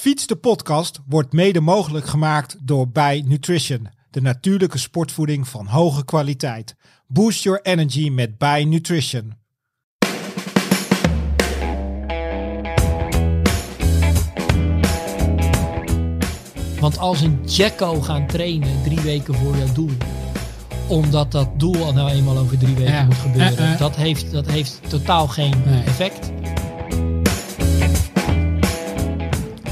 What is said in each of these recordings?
Fiets de podcast wordt mede mogelijk gemaakt door Bij Nutrition, de natuurlijke sportvoeding van hoge kwaliteit. Boost your energy met Bij Nutrition. Want als een Jacko gaan trainen drie weken voor jouw doel, omdat dat doel al nou eenmaal over drie weken Ja. moet gebeuren. Dat, heeft, dat heeft totaal geen Nee. effect.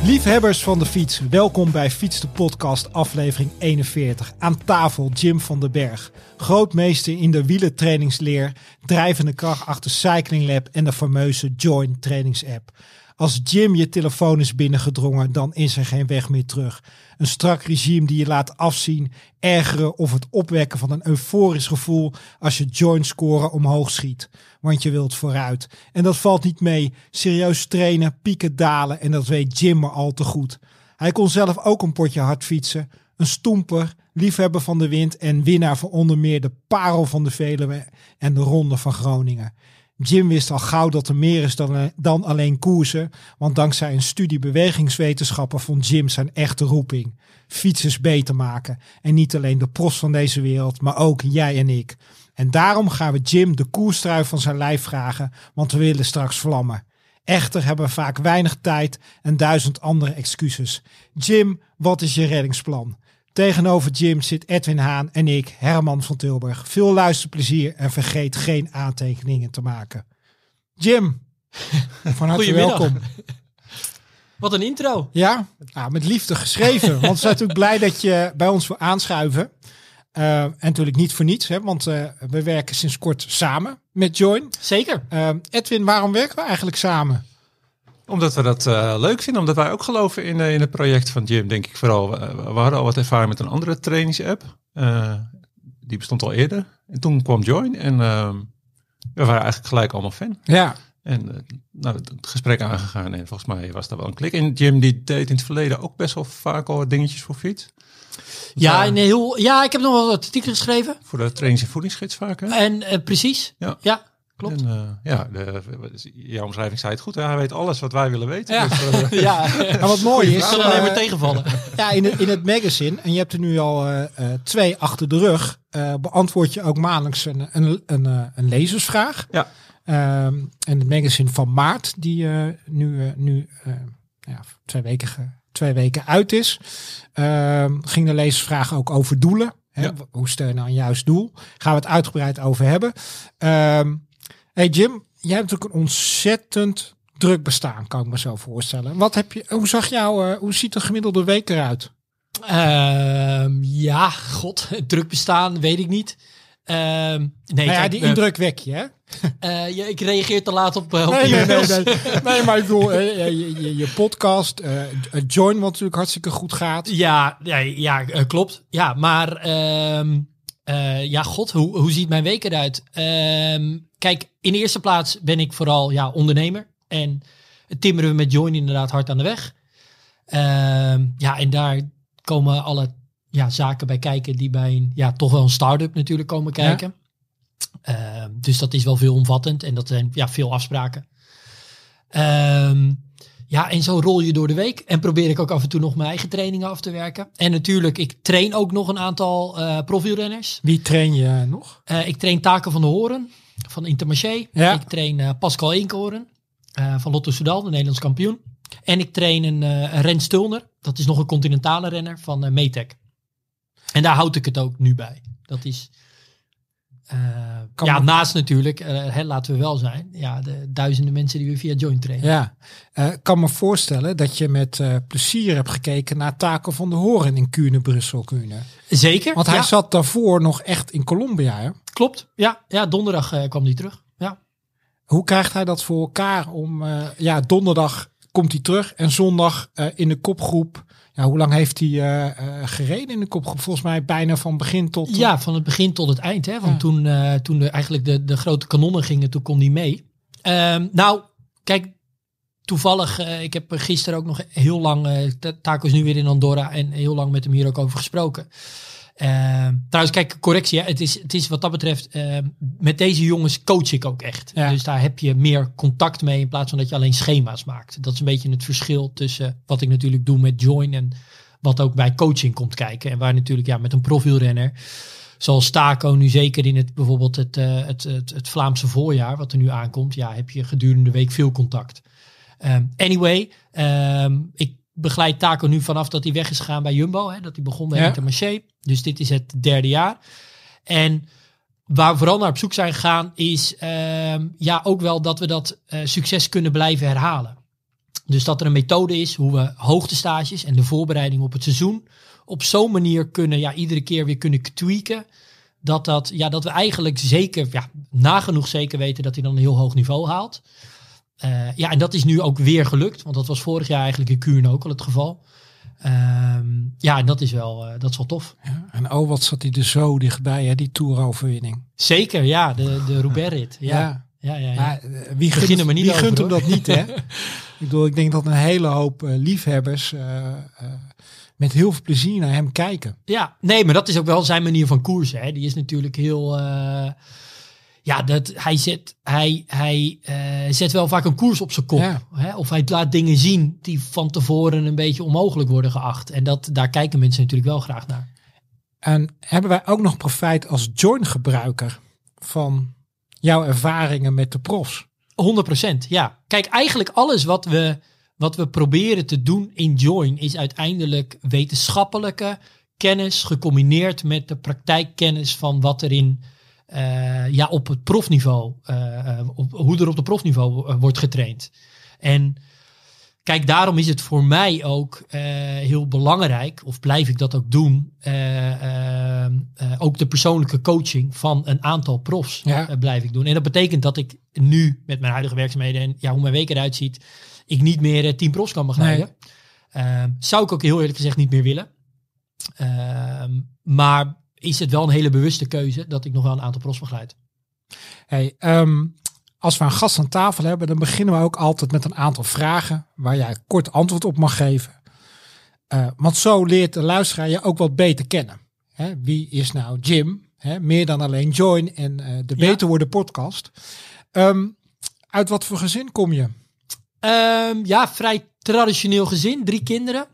Liefhebbers van de fiets, welkom bij Fiets de Podcast, aflevering 41. Aan tafel Jim van den Berg, grootmeester in de wielentrainingsleer, drijvende kracht achter Cycling Lab en de fameuze Join trainingsapp. Als Jim je telefoon is binnengedrongen, dan is er geen weg meer terug. Een strak regime die je laat afzien, ergeren of het opwekken van een euforisch gevoel als je joint scoren omhoog schiet. Want je wilt vooruit. En dat valt niet mee. Serieus trainen, pieken, dalen en dat weet Jim maar al te goed. Hij kon zelf ook een potje hard fietsen. Een stoemper, liefhebber van de wind en winnaar van onder meer de Parel van de Veluwe en de Ronde van Groningen. Jim wist al gauw dat er meer is dan, dan alleen koersen, want dankzij een studie bewegingswetenschappen vond Jim zijn echte roeping. Fietsers beter maken. En niet alleen de pros van deze wereld, maar ook jij en ik. En daarom gaan we Jim de koerstrui van zijn lijf vragen, want we willen straks vlammen. Echter hebben we vaak weinig tijd en duizend andere excuses. Jim, wat is je reddingsplan? Tegenover Jim zit Edwin Haan en ik, Herman van Tilburg. Veel luisterplezier en vergeet geen aantekeningen te maken. Jim, van harte welkom. Wat een intro. Ja, nou, met liefde geschreven. Want we zijn natuurlijk blij dat je bij ons wil aanschuiven. Eh, en natuurlijk niet voor niets, hè, want eh, we werken sinds kort samen met Join. Zeker. Eh, Edwin, waarom werken we eigenlijk samen? Omdat we dat eh, leuk vinden, omdat wij ook geloven in, eh, in het project van Jim, denk ik vooral. We, we hadden al wat ervaring met een andere trainingsapp. Eh, die bestond al eerder. En toen kwam Join en eh, we waren eigenlijk gelijk allemaal fan. Ja, En eh, nou, het, gesprek aangegaan en volgens mij was daar wel een klik. En Jim die deed in het verleden ook best wel vaak al dingetjes voor fiets. Ja, een heel, ja, ik heb nog wel wat artikelen geschreven. Voor de trainings- en voedingsgids vaak. Hè? En eh, precies. Ja. Ja, klopt. En, eh, ja, de, jouw omschrijving zei het goed. Hè? Hij weet alles wat wij willen weten. Ja. Dus, eh, Ja, en wat mooi is, kan alleen maar eh, tegenvallen. ja, in, het, in het magazine, en je hebt er nu al eh, eh, twee achter de rug, eh, beantwoord je ook maandelijks een, een, een, eh, een lezersvraag. Ja. Ehm, en het magazine van maart, die eh, nu, eh, nu eh, ja, twee, weken, twee weken uit is, ehm, ging de lezersvraag ook over doelen. Hè? Ja. Hoe stel je nou een juist doel? Gaan we het uitgebreid over hebben. Ehm hey Jim, jij hebt natuurlijk een ontzettend druk bestaan, kan ik me zo voorstellen. Wat heb je, hoe zag jouw, eh, hoe ziet een gemiddelde week eruit? Ehm, ja, god, druk bestaan, weet ik niet. Ehm, nee, nou ja, die indruk wek je, hè? eh, ja, ik reageer te laat op, op Nee, nee, nee, nee. Nee, maar ik bedoel, je, je, je podcast, Join, wat natuurlijk hartstikke goed gaat. Ja, ja, ja klopt. Ja, maar ehm, eh, ja, god, hoe, hoe ziet mijn week eruit? Ehm, kijk, in de eerste plaats ben ik vooral ja, ondernemer. En timmeren we met Join inderdaad hard aan de weg. Ehm, ja, en daar komen alle ja, zaken bij kijken die bij een, ja, toch wel een start-up natuurlijk komen kijken. Ehm, dus dat is wel veelomvattend en dat zijn ja, veel afspraken. Ehm, ja, en zo rol je door de week. En probeer ik ook af en toe nog mijn eigen trainingen af te werken. En natuurlijk, ik train ook nog een aantal eh profielrenners. Wie train je nog? Eh, ik train Taken van de Horen van Intermarché. Ja. Ik train eh, Pascal eh, van Lotto Soudal, de Nederlands kampioen. En ik train een, eh een Ren Stulner. Dat is nog een continentale renner van eh Metec. En daar houd ik het ook nu bij. Dat is... eh, ja, naast natuurlijk, eh, hè, laten we wel zijn, ja, de duizenden mensen die we via Joint trainen. Ja, Eh, kan me voorstellen dat je met plezier hebt gekeken naar Taken van de Horen in Kuurne, Brussel, Kuurne. Zeker. Want hij ja, zat daarvoor nog echt in Colombia, hè? Klopt. Ja, ja donderdag kwam hij terug. Ja. Hoe krijgt hij dat voor elkaar om, ja, donderdag komt hij terug en zondag in de kopgroep. Ja, hoe lang heeft hij eh, eh, gereden in de kopgroep? Volgens mij bijna van begin tot... ja, van het begin tot het eind. Hè? Want Ja. toen, eh, toen de, eigenlijk de, de grote kanonnen gingen, toen kon hij mee. Ehm, nou, kijk, toevallig, ik heb gisteren ook nog heel lang, Ta- Taco is nu weer in Andorra en heel lang met hem hier ook over gesproken. Ehm, trouwens, kijk, correctie. Hè. Het, is, het is wat dat betreft, ehm, met deze jongens coach ik ook echt. Ja. Dus daar heb je meer contact mee in plaats van dat je alleen schema's maakt. Dat is een beetje het verschil tussen wat ik natuurlijk doe met Join en wat ook bij coaching komt kijken. En waar natuurlijk ja, met een profielrenner, zoals Taco nu zeker in het bijvoorbeeld het, eh, het, het, het Vlaamse voorjaar, wat er nu aankomt, ja, heb je gedurende de week veel contact. Ehm, anyway, ehm, ik begeleid Taco nu vanaf dat hij weg is gegaan bij Jumbo. Hè, dat hij begon bij Ja. Intermarché. Dus dit is het derde jaar. En waar we vooral naar op zoek zijn gegaan is ehm, ja, ook wel dat we dat eh, succes kunnen blijven herhalen. Dus dat er een methode is hoe we hoogtestages en de voorbereiding op het seizoen op zo'n manier kunnen, ja, iedere keer weer kunnen tweaken. Dat, dat, ja, dat we eigenlijk zeker, ja, nagenoeg zeker weten dat hij dan een heel hoog niveau haalt. Eh, ja, en dat is nu ook weer gelukt, want dat was vorig jaar eigenlijk in Kuurne ook al het geval. Ehm, ja, en dat is wel, eh, dat is wel tof. Ja, en oh, wat zat hij er zo dichtbij, hè, die toeroverwinning. Zeker, ja, de, de Roubaix-rit. Ja, ja, ja. ja, Ja, eh, wie gunt, Begin er maar niet wie over, gunt hem dat niet, hè? ik bedoel, ik denk dat een hele hoop liefhebbers met heel veel plezier naar hem kijken. Ja, nee, maar dat is ook wel zijn manier van koersen. Hè. Die is natuurlijk heel. Ja, dat, hij, zet, hij, hij eh, zet wel vaak een koers op zijn kop. Ja. Hè? Of hij laat dingen zien die van tevoren een beetje onmogelijk worden geacht. En dat, daar kijken mensen natuurlijk wel graag naar. En hebben wij ook nog profijt als join-gebruiker van jouw ervaringen met de profs? 100%, ja. Kijk, eigenlijk alles wat we, wat we proberen te doen in Join is uiteindelijk wetenschappelijke kennis gecombineerd met de praktijkkennis van wat er in, eh, ja, op het profniveau, eh, eh, op, hoe er op de profniveau wordt getraind. En kijk, daarom is het voor mij ook heel belangrijk, of blijf ik dat ook doen, ook de persoonlijke coaching van een aantal profs Ja. blijf ik doen. En dat betekent dat ik nu met mijn huidige werkzaamheden en ja, hoe mijn week eruit ziet, ik niet meer tien profs kan begeleiden. Ehm, zou ik ook heel eerlijk gezegd niet meer willen. Ehm, maar is het wel een hele bewuste keuze dat ik nog wel een aantal profs begeleid. Hey, ehm, als we een gast aan tafel hebben, dan beginnen we ook altijd met een aantal vragen waar jij kort antwoord op mag geven. Eh, want zo leert de luisteraar je ook wat beter kennen. Hè, wie is nou Jim? Hè, meer dan alleen Join en eh, de. Beter Worden podcast. Ehm, uit wat voor gezin kom je? Ehm, ja, vrij traditioneel gezin, drie kinderen.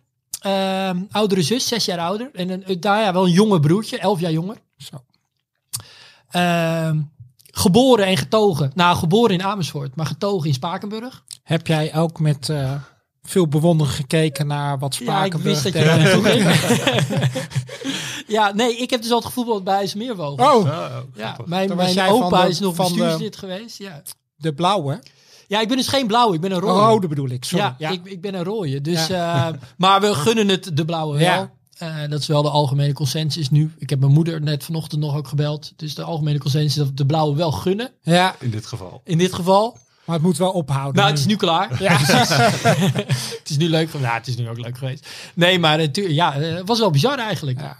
Ehm, oudere zus, zes jaar ouder. En een, eh, daar ja, wel een jonge broertje, elf jaar jonger. Zo. Ehm, geboren en getogen. Nou, geboren in Amersfoort, maar getogen in Spakenburg. Heb jij ook met eh, veel bewondering gekeken naar wat Ja, ik Spakenburg... wist dat je ja, nee, ik heb dus altijd gevoetbald bij IJsselmeervogels. Oh, ja, mijn, mijn van opa de- is nog van de- bestuurslid geweest. Ja. De blauwe. ja, ik ben dus geen blauw, ik ben een rode. Rode bedoel ik. Sorry. Ja, Ja, Ik, ik ben een rode. Dus, eh, maar we gunnen het de blauwe wel. Ja. Eh, dat is wel de algemene consensus nu. Ik heb mijn moeder net vanochtend nog ook gebeld. Dus de algemene consensus is dat we de blauwe wel gunnen. ja, In dit geval. In dit geval. maar het moet wel ophouden. Nou, het is nu klaar. Ja, precies. het is nu leuk. Nou, het is nu ook leuk geweest. Nee, maar het, ja, eh, het was wel bizar eigenlijk. Ja.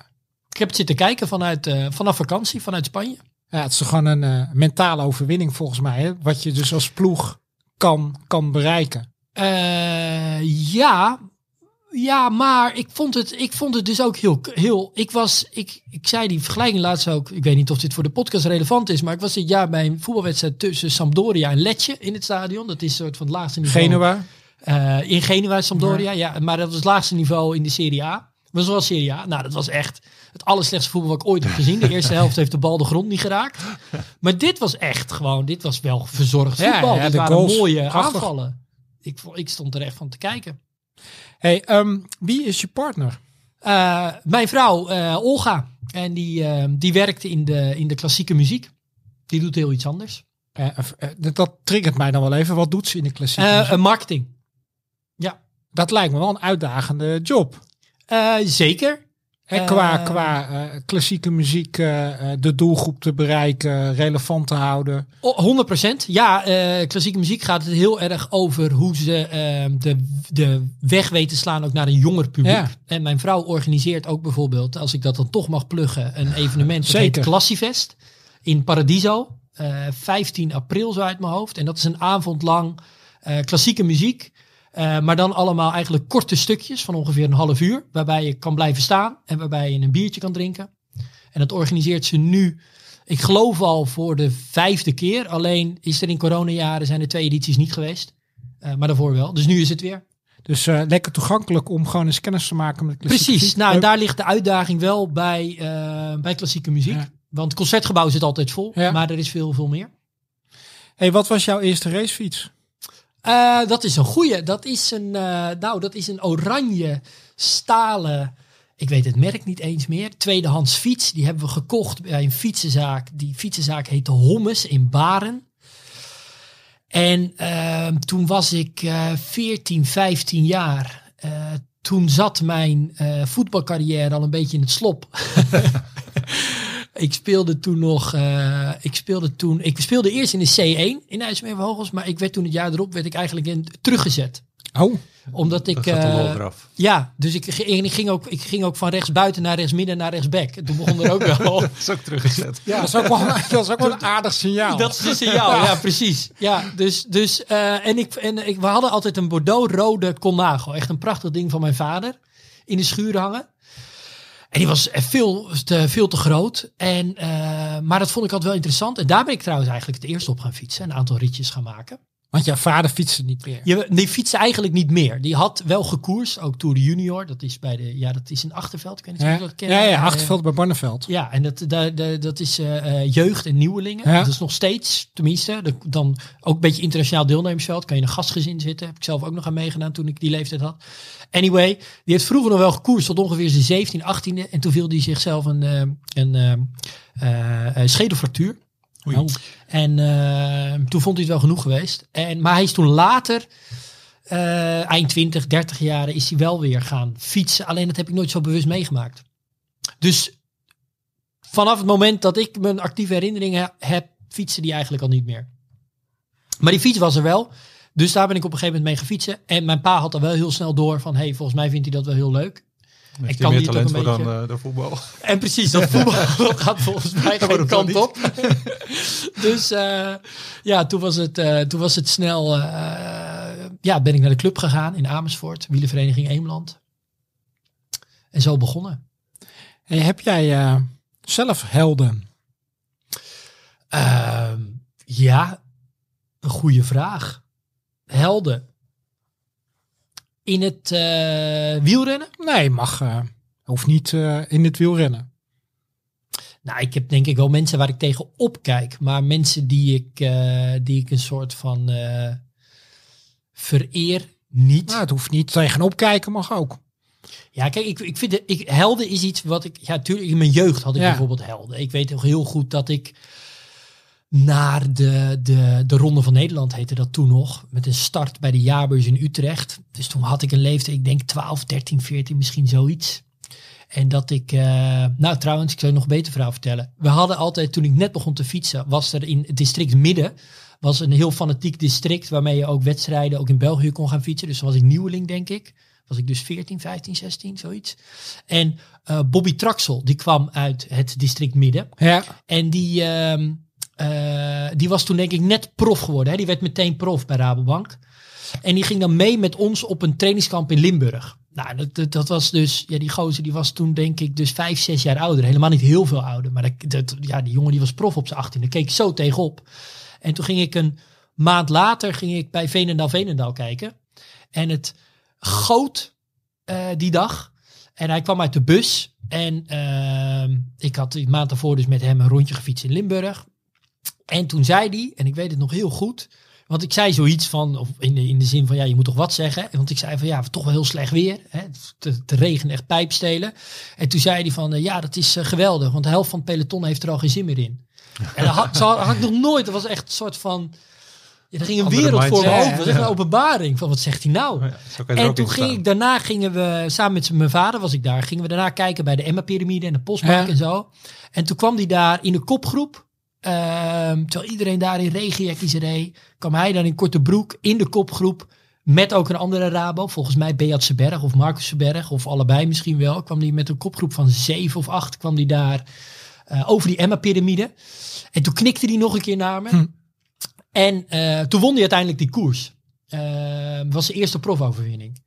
Ik heb het zitten kijken vanuit, eh, vanaf vakantie, vanuit Spanje. Ja, het is toch gewoon een eh, mentale overwinning volgens mij. Hè? Wat je dus als ploeg kan, kan bereiken. Eh, ja, ja, maar ik vond het, ik vond het dus ook heel, heel. Ik was, ik, ik zei die vergelijking laatst ook. Ik weet niet of dit voor de podcast relevant is, maar ik was dit jaar bij een voetbalwedstrijd tussen Sampdoria en Letje in het stadion. Dat is een soort van het laagste niveau. Genua. Eh, in Genua, Sampdoria, ja. Maar dat was het laagste niveau in de Serie A. Was wel Serie A. Nou, dat was echt het allerslechtste voetbal wat ik ooit heb gezien. De eerste helft heeft de bal de grond niet geraakt. Maar dit was echt gewoon, dit was wel verzorgd Ja, voetbal. ja, dit de waren goals, mooie prachtig. aanvallen. Ik, ik stond er echt van te kijken. Hey, ehm, wie is je partner? Eh, mijn vrouw, eh, Olga, en die, eh, die werkte in de, in de klassieke muziek. Die doet heel iets anders. Eh, dat- triggert mij dan wel even. Wat doet ze in de klassieke muziek? marketing. Ja, Dat lijkt me wel een uitdagende job. Eh, zeker. Hè, qua Eh, qua eh, klassieke muziek eh, de doelgroep te bereiken, relevant te houden. Oh, 100%. Ja, klassieke muziek gaat het heel erg over hoe ze eh, de, de weg weten slaan ook naar een jonger publiek. Ja. En mijn vrouw organiseert ook bijvoorbeeld, als ik dat dan toch mag pluggen, een evenement dat Zeker. heet Classifest in Paradiso. Eh 15 april zo uit mijn hoofd. En dat is een avond lang klassieke muziek. Eh, maar dan allemaal eigenlijk korte stukjes van ongeveer een half uur. Waarbij je kan blijven staan en waarbij je een biertje kan drinken. En dat organiseert ze nu, ik geloof al voor de vijfde keer. Alleen is er in coronajaren zijn er twee edities niet geweest. Eh, maar daarvoor wel. Dus nu is het weer. Dus eh, lekker toegankelijk om gewoon eens kennis te maken met klassieke Precies. muziek. Nou, en daar ligt de uitdaging wel bij, bij klassieke muziek. Ja. Want het concertgebouw zit altijd vol. Ja. Maar er is veel, veel meer. Hey, wat was jouw eerste racefiets? Eh, dat is een goeie. Dat is een, eh, nou, dat is een oranje stalen. Ik weet het merk niet eens meer. Tweedehands fiets. Die hebben we gekocht bij een fietsenzaak. Die fietsenzaak heette Hommes in Baren. En ehm, toen was ik eh 14, 15 jaar. Eh, toen zat mijn eh, voetbalcarrière al een beetje in het slop. ik speelde toen nog. eh, ik speelde toen. Ik speelde eerst in de C1 in IJsselmeervogels, maar ik werd toen het jaar erop werd ik eigenlijk in, teruggezet. Oh, Omdat ik. Eh, eraf. ja, dus ik, ging- ik, ging ook, ik ging ook van rechts buiten naar rechts midden naar rechts back. En toen begon er ook wel. Dat is ook teruggezet. ja. dat, is ook wel, dat is ook wel een aardig signaal. Dat is een signaal, ja, precies. Ja, dus, dus eh, en, ik, en ik, we hadden altijd een Bordeaux-rode Colnago. Echt een prachtig ding van mijn vader. In de schuur hangen. En die was eh, veel te, veel te groot. En, eh, maar dat vond ik altijd wel interessant. En daar ben ik trouwens eigenlijk het eerst op gaan fietsen. Een aantal ritjes gaan maken. Want jouw vader fietste niet meer. Je, die fietste eigenlijk niet meer. Die had wel gekoers, ook Tour de Junior. Dat is bij de, ja, dat is in Achterveld. Ik weet niet of Ja, je dat kennen. ja, ja Achterveld bij Barneveld. ja, en dat, dat, dat, dat is eh, eh, jeugd en nieuwelingen. Ja. Dat is nog steeds, tenminste, de- dan ook een beetje internationaal deelnemersveld. Kan je in een gastgezin zitten. Heb ik zelf ook nog aan meegedaan toen ik die leeftijd had. Anyway, die heeft vroeger nog wel gekoerst tot ongeveer zijn 17, 18e. En toen viel hij zichzelf een, eh, een schedelfractuur. Oh. En eh, toen vond hij het wel genoeg geweest. En, maar hij is toen later, eh, eind 20, 30 jaren, is hij wel weer gaan fietsen. Alleen dat heb ik nooit zo bewust meegemaakt. Dus vanaf het moment dat ik mijn actieve herinneringen heb, fietsen die eigenlijk al niet meer. Maar die fiets was er wel. Dus daar ben ik op een gegeven moment mee gefietsen. En mijn pa had er wel heel snel door van, hey, volgens mij vindt hij dat wel heel leuk. Ik kan meer die talent voor dan beetje- eh, de voetbal? En precies, dat voetbal gaat volgens mij geen kant op. dus eh, ja, toen was het, eh, toen was het snel... ja, ben ik naar de club gegaan in Amersfoort. Wielenvereniging Eemland. En zo begonnen. Hey, heb jij zelf helden? Ehm, ja, een goede vraag. Helden. In het eh, wielrennen? Nee, mag. eh, hoeft niet eh, in het wielrennen. Nou, ik heb denk ik wel mensen waar ik tegen opkijk. Maar mensen die ik, die ik een soort van vereer, niet. Nou, het hoeft niet tegenop kijken, mag ook. Ja, kijk, ik, ik vind het, ik, helden is iets wat ik, ja, tuurlijk, in mijn jeugd had ik Ja. bijvoorbeeld helden. Ik weet nog heel goed dat ik naar de, de, de Ronde van Nederland heette dat toen nog, met een start bij de jaarbeurs in Utrecht. Dus toen had ik een leeftijd, ik denk 12, 13, 14, misschien zoiets. En dat ik, eh, nou trouwens, ik zou je nog een beter verhaal vertellen. We hadden altijd, toen ik net begon te fietsen, was er in het district Midden, was een heel fanatiek district waarmee je ook wedstrijden, ook in België kon gaan fietsen. Dus toen was ik nieuweling, denk ik. Was ik dus 14, 15, 16, zoiets. En eh, Bobby Traxel, die kwam uit het district Midden. Ja, En die, ehm, eh, die was toen denk ik net prof geworden. Hè? Die werd meteen prof bij Rabobank. En die ging dan mee met ons op een trainingskamp in Limburg. Nou, dat, dat, was dus, ja, die gozer die was toen denk ik dus vijf, zes jaar ouder. Helemaal niet heel veel ouder. Maar dat, dat, ja, die jongen die was prof op zijn 18. Daar keek ik zo tegenop. En toen ging ik een maand later ging ik bij Veenendaal Veenendaal kijken. En het goot eh, die dag. En hij kwam uit de bus. En ehm, ik had die maand daarvoor dus met hem een rondje gefietst in Limburg. En toen zei hij, en ik weet het nog heel goed. Want ik zei zoiets van, of in de, in de zin van, ja, je moet toch wat zeggen. Want ik zei van, ja, toch wel heel slecht weer. Hè? Te, te regen, echt pijpstelen. En toen zei hij van, eh, ja, dat is eh, geweldig. Want de helft van het peloton heeft er al geen zin meer in. En dat had, ik nog nooit, dat was echt een soort van... Ja, er ging een Andere wereld voor me open. Dat was echt Ja. een openbaring van, wat zegt hij nou? Ja, er En toen ging ik daarna gingen we samen met mijn vader was ik daar. Gingen we daarna kijken bij de Emma piramide en de postmark Ja. en zo. En toen kwam hij daar in de kopgroep. Ehm, terwijl iedereen daar in regenjekkies reed, kwam hij dan in korte broek in de kopgroep met ook een andere Rabo. Volgens mij Beat Seberg of Marcus Seberg of allebei misschien wel. Kwam hij met een kopgroep van zeven of acht kwam die daar eh, over die Emma piramide. En toen knikte hij nog een keer naar me. Hm. En eh, toen won hij uiteindelijk die koers. Eh, was zijn eerste profoverwinning.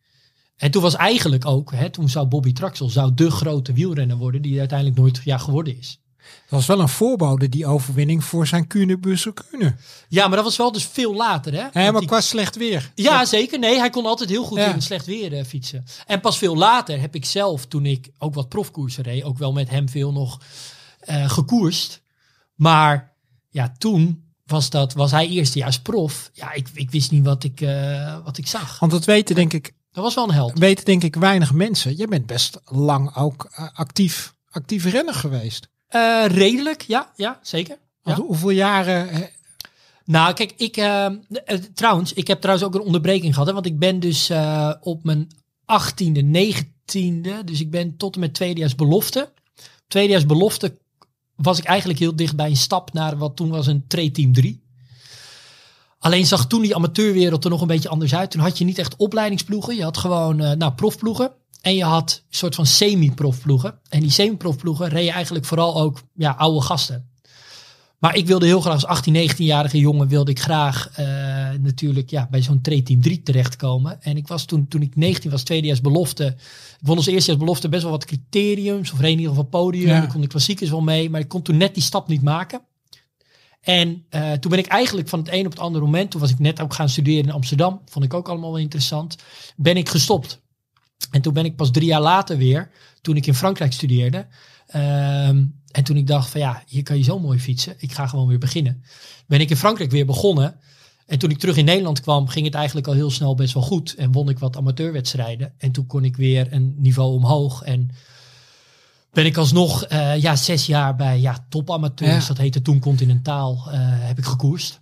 En toen was eigenlijk ook, hè, toen zou Bobby Traxel zou de grote wielrenner worden die uiteindelijk nooit ja, geworden is. Dat was wel een voorbode, die overwinning voor zijn Kuhne Bussen Kuhne. Ja, maar dat was wel dus veel later. Hè? Want maar die- qua slecht weer. Ja, zeker. Nee, hij kon altijd heel goed Ja. in slecht weer eh, fietsen. En pas veel later heb ik zelf, toen ik ook wat profkoersen reed, ook wel met hem veel nog eh, gekoerst. Maar ja, toen was, dat, was hij eerstejaars prof. Ja, ik, ik wist niet wat ik, eh, wat ik zag. Want dat weten denk ik, Dat was wel een held. weten denk ik weinig mensen. Je bent best lang ook actief, actief renner geweest. Eh, redelijk, ja, ja zeker. Ja. Hoeveel jaren... Nou, kijk, ik eh, eh, trouwens, ik heb trouwens ook een onderbreking gehad, hè, want ik ben dus eh, op mijn 18e, 19e, dus ik ben tot en met tweedejaars belofte. Tweedejaars belofte was ik eigenlijk heel dicht bij een stap naar wat toen was een Team 3. Alleen zag toen die amateurwereld er nog een beetje anders uit. Toen had je niet echt opleidingsploegen. Je had gewoon eh, nou, profploegen. En je had een soort van semi-profploegen. En die semi-profploegen reden eigenlijk vooral ook ja, oude gasten. Maar ik wilde heel graag als 18, 19-jarige jongen wilde ik graag eh, natuurlijk ja, bij zo'n Team 3 terechtkomen. En ik was toen, toen ik 19 was, tweedejaars belofte. Ik won als eerstejaars belofte best wel wat criteriums. Of in ieder geval podium. Ja. Ik kon de klassiekers wel mee. Maar ik kon toen net die stap niet maken. En eh, toen ben ik eigenlijk van het een op het andere moment, toen was ik net ook gaan studeren in Amsterdam, vond ik ook allemaal wel interessant, ben ik gestopt. En toen ben ik pas drie jaar later weer, toen ik in Frankrijk studeerde, ehm, en toen ik dacht van ja, hier kan je zo mooi fietsen, ik ga gewoon weer beginnen. Ben ik in Frankrijk weer begonnen. En toen ik terug in Nederland kwam, ging het eigenlijk al heel snel best wel goed. En won ik wat amateurwedstrijden. En toen kon ik weer een niveau omhoog. En ben ik alsnog eh, ja, zes jaar bij ja, topamateurs, Ja. dat heette toen Continentaal, eh, heb ik gekoerst.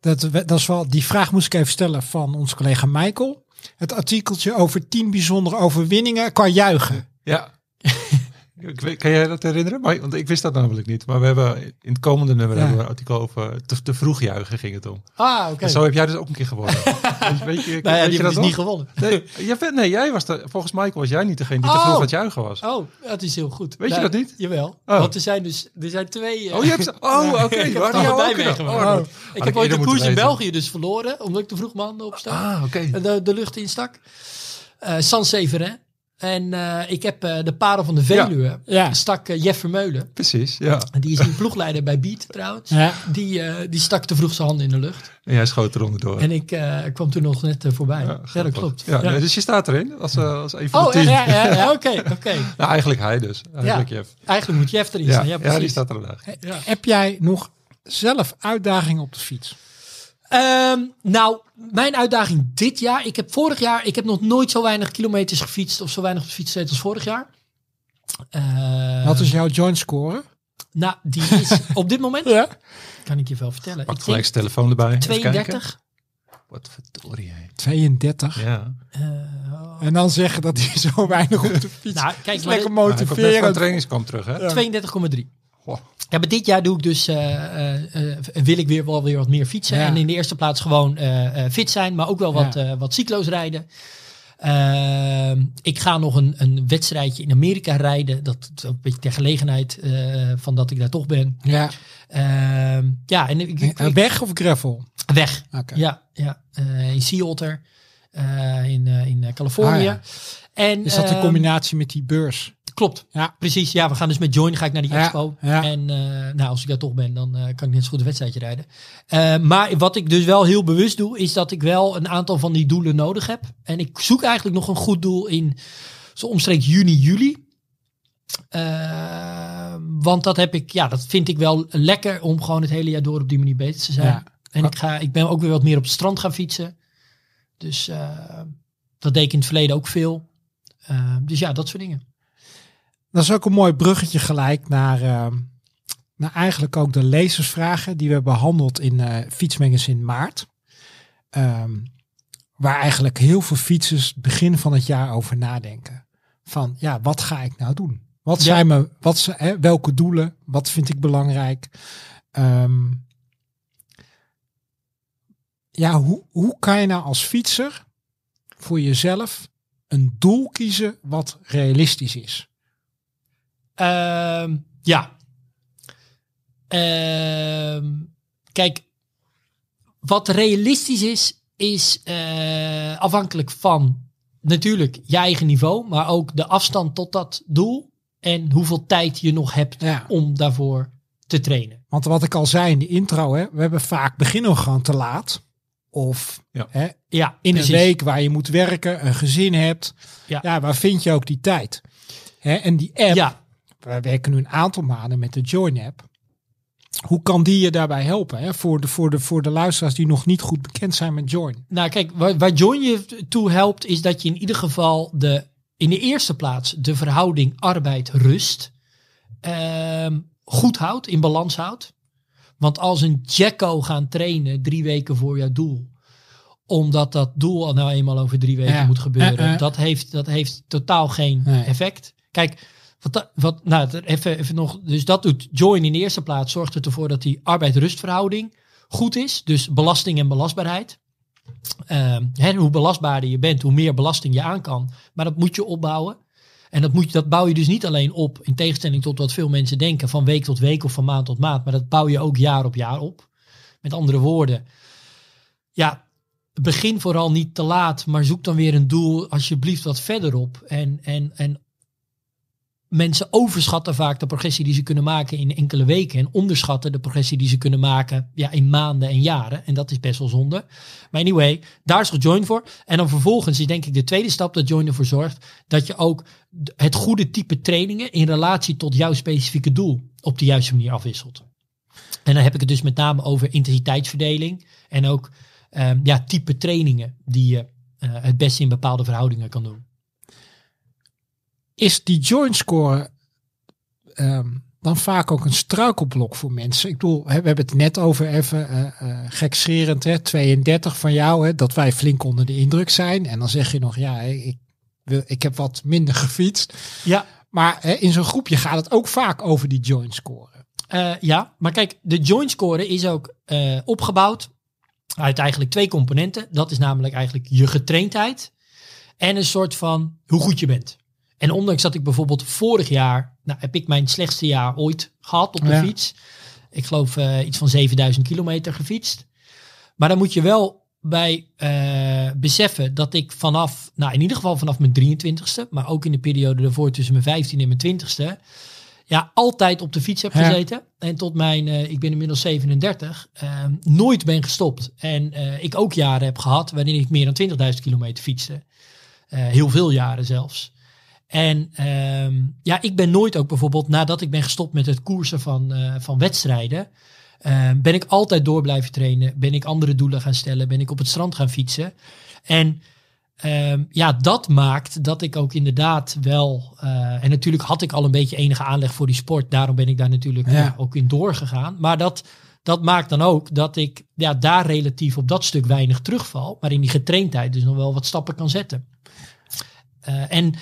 Dat, dat is wel, die vraag moest ik even stellen van onze collega Michael. Het artikeltje over 10 bijzondere overwinningen qua juichen. Ja. Ik Kan jij dat herinneren? Maar, want ik wist dat namelijk niet. Maar we hebben in het komende nummer Ja. hebben we een artikel over te, te vroeg juichen ging het om. Ah, oké. En zo heb jij dus ook een keer gewonnen. weet, je- weet je, Nou ja, weet die dat dus niet gewonnen. Nee, jij, nee, jij was de, volgens Michael was jij niet degene die te Oh. vroeg aan het juichen was. Oh, dat is heel goed. Weet je Nou, dat niet? Jawel. Oh. Want er zijn dus er zijn twee... eh, Oh, je hebt ze. Oh, oké. Ik heb ook. Oh, ik heb ooit een koers in. België dus verloren, omdat ik te vroeg mijn handen opstak. Ah, oké. En de, de lucht instak. Eh San Severin. En eh, ik heb eh, de parel van de Veluwe. Ja. Stak eh, Jeff Vermeulen. Precies, ja. En Die is nu ploegleider bij Beat trouwens. Ja. Die, eh, die stak te vroeg zijn handen in de lucht. En jij schoot eronder door. En ik eh, kwam toen nog net voorbij. Ja, dat klopt. Ja, Ja. nee, dus je staat erin als, eh, als een van de Oh, echt? Ja, ja, ja, oké, oké. Nou, eigenlijk hij dus. Eigenlijk Ja. Jeff. Eigenlijk moet Jeff erin Ja, staan. Ja, die staat er vandaag. Ja. Heb jij nog zelf uitdagingen op de fiets? Ehm, nou, mijn uitdaging dit jaar. Ik heb vorig jaar, ik heb nog nooit zo weinig kilometers gefietst of zo weinig op de fiets gezeten als vorig jaar. Eh, Wat is jouw joint score? Nou, die is op dit moment, Ja. kan ik je wel vertellen. Pak Ik gelijk zijn telefoon erbij. Even kijken. 32. Wat verdorie. hè. 32. Ja. Eh, En dan zeggen dat hij zo weinig op de fiets. nou, kijk, is lekker hij komt motiverend. trainingskamp terug, hè? 32,3. Goh. Ja, maar dit jaar doe ik dus, eh, eh, eh, wil ik weer wel weer wat meer fietsen. Ja. En in de eerste plaats gewoon fit zijn, maar ook wel wat, Ja. wat cyclo's rijden. Ehm, ik ga nog een, een wedstrijdje in Amerika rijden. Dat is ook een beetje ter gelegenheid van dat ik daar toch ben. Ja. Ehm, ja, en ik, ik- Weg of gravel? weg. Oké. Ja, ja. in Sea Otter, eh, in, in Californië. Ah, ja. En, Is dat in ehm, combinatie met die beurs? Klopt. Ja. Precies. Ja, we gaan dus met Join ga ik naar die Ja, expo. ja. En eh, nou, als ik daar toch ben, dan eh, kan ik net zo goed een wedstrijdje rijden. Eh, maar wat ik dus wel heel bewust doe, is dat ik wel een aantal van die doelen nodig heb. En ik zoek eigenlijk nog een goed doel in zo omstreeks juni, juli. Want dat heb ik, ja, dat vind ik wel lekker om gewoon het hele jaar door op die manier bezig te zijn. Ja. En ik, ga, ik ben ook weer wat meer op het strand gaan fietsen. Dus dat deed ik in het verleden ook veel. Dus ja, dat soort dingen. Dat is ook een mooi bruggetje gelijk naar, eh, naar eigenlijk ook de lezersvragen die we behandeld in eh Fietsmagazine Maart. Ehm, waar eigenlijk heel veel fietsers begin van het jaar over nadenken. Van ja, wat ga ik nou doen? Wat Ja. zijn me, wat, zijn- hè, welke doelen? Wat vind ik belangrijk? Ehm, ja, hoe, hoe kan je nou als fietser voor jezelf een doel kiezen wat realistisch is? Ehm, ja. Ehm, kijk, wat realistisch is, is eh, afhankelijk van natuurlijk je eigen niveau, maar ook de afstand tot dat doel en hoeveel tijd je nog hebt Ja. om daarvoor te trainen. Want wat ik al zei in de intro, hè, we hebben vaak beginnen we gewoon te laat. Of Ja. hè, Ja, in precies. een week waar je moet werken, een gezin hebt. Ja. Ja, waar vind je ook die tijd? Hè, en die app, Ja, wij werken nu een aantal maanden met de Join app. Hoe kan die je daarbij helpen? Hè? Voor, de, voor, de, voor de luisteraars die nog niet goed bekend zijn met Join. nou kijk, waar, waar John je toe helpt, is dat je in ieder geval de, in de eerste plaats de verhouding arbeid-rust ehm, goed houdt, in balans houdt. Want als een Jacko gaan trainen drie weken voor jouw doel, omdat dat doel al nou eenmaal over drie weken Ja. moet gebeuren, Eh, eh. Dat, heeft, dat heeft totaal geen Nee. effect. Kijk, wat, wat, nou, even, even nog, dus dat doet Join in de eerste plaats, zorgt het ervoor dat die arbeid-rustverhouding goed is. Dus belasting en belastbaarheid. Ehm, hè, hoe belastbaarder je bent, hoe meer belasting je aan kan. Maar dat moet je opbouwen. En dat, moet, je- dat bouw je dus niet alleen op, in tegenstelling tot wat veel mensen denken, van week tot week of van maand tot maand. Maar dat bouw je ook jaar op jaar op. Met andere woorden, ja, begin vooral niet te laat, maar zoek dan weer een doel alsjeblieft wat verder op. En, en, en mensen overschatten vaak de progressie die ze kunnen maken in enkele weken. En onderschatten de progressie die ze kunnen maken ja, in maanden en jaren. En dat is best wel zonde. Maar anyway, daar is Join voor. En dan vervolgens is denk ik de tweede stap dat Join ervoor zorgt dat je ook het goede type trainingen in relatie tot jouw specifieke doel op de juiste manier afwisselt. En dan heb ik het dus met name over intensiteitsverdeling en ook ehm, ja, type trainingen die je eh, het beste in bepaalde verhoudingen kan doen. Is die Join score ehm, dan vaak ook een struikelblok voor mensen? Ik bedoel, we hebben het net over even eh, gekscherend, hè, 32 van jou, hè, dat wij flink onder de indruk zijn. En dan zeg je nog, ja, ik, wil, ik heb wat minder gefietst. Ja, Maar hè, in zo'n groepje gaat het ook vaak over die join score. Eh, ja, maar kijk, de joint score is ook opgebouwd uit eigenlijk twee componenten. Dat is namelijk eigenlijk je getraindheid en een soort van hoe goed je bent. En ondanks dat ik bijvoorbeeld vorig jaar, nou heb ik mijn slechtste jaar ooit gehad op de Ja. fiets. Ik geloof eh, iets van 7000 kilometer gefietst. Maar dan moet je wel bij eh, beseffen dat ik vanaf, nou in ieder geval vanaf mijn 23ste, maar ook in de periode daarvoor tussen mijn 15e en mijn 20ste, ja, altijd op de fiets heb Ja. gezeten. En tot mijn, eh, ik ben inmiddels 37, eh, nooit ben gestopt. En ik ook jaren heb gehad waarin ik meer dan 20.000 kilometer fietste. Heel veel jaren zelfs. En ehm, ja, ik ben nooit ook bijvoorbeeld, nadat ik ben gestopt met het koersen van, eh, van wedstrijden, eh, ben ik altijd door blijven trainen. Ben ik andere doelen gaan stellen. Ben ik op het strand gaan fietsen. En Ehm, ja, dat maakt dat ik ook inderdaad wel. eh, en natuurlijk had ik al een beetje enige aanleg voor die sport. Daarom ben ik daar natuurlijk Ja. ook in doorgegaan. Maar dat, dat maakt dan ook dat ik ja, daar relatief op dat stuk weinig terugval. Maar in die getraindheid dus nog wel wat stappen kan zetten. Eh, en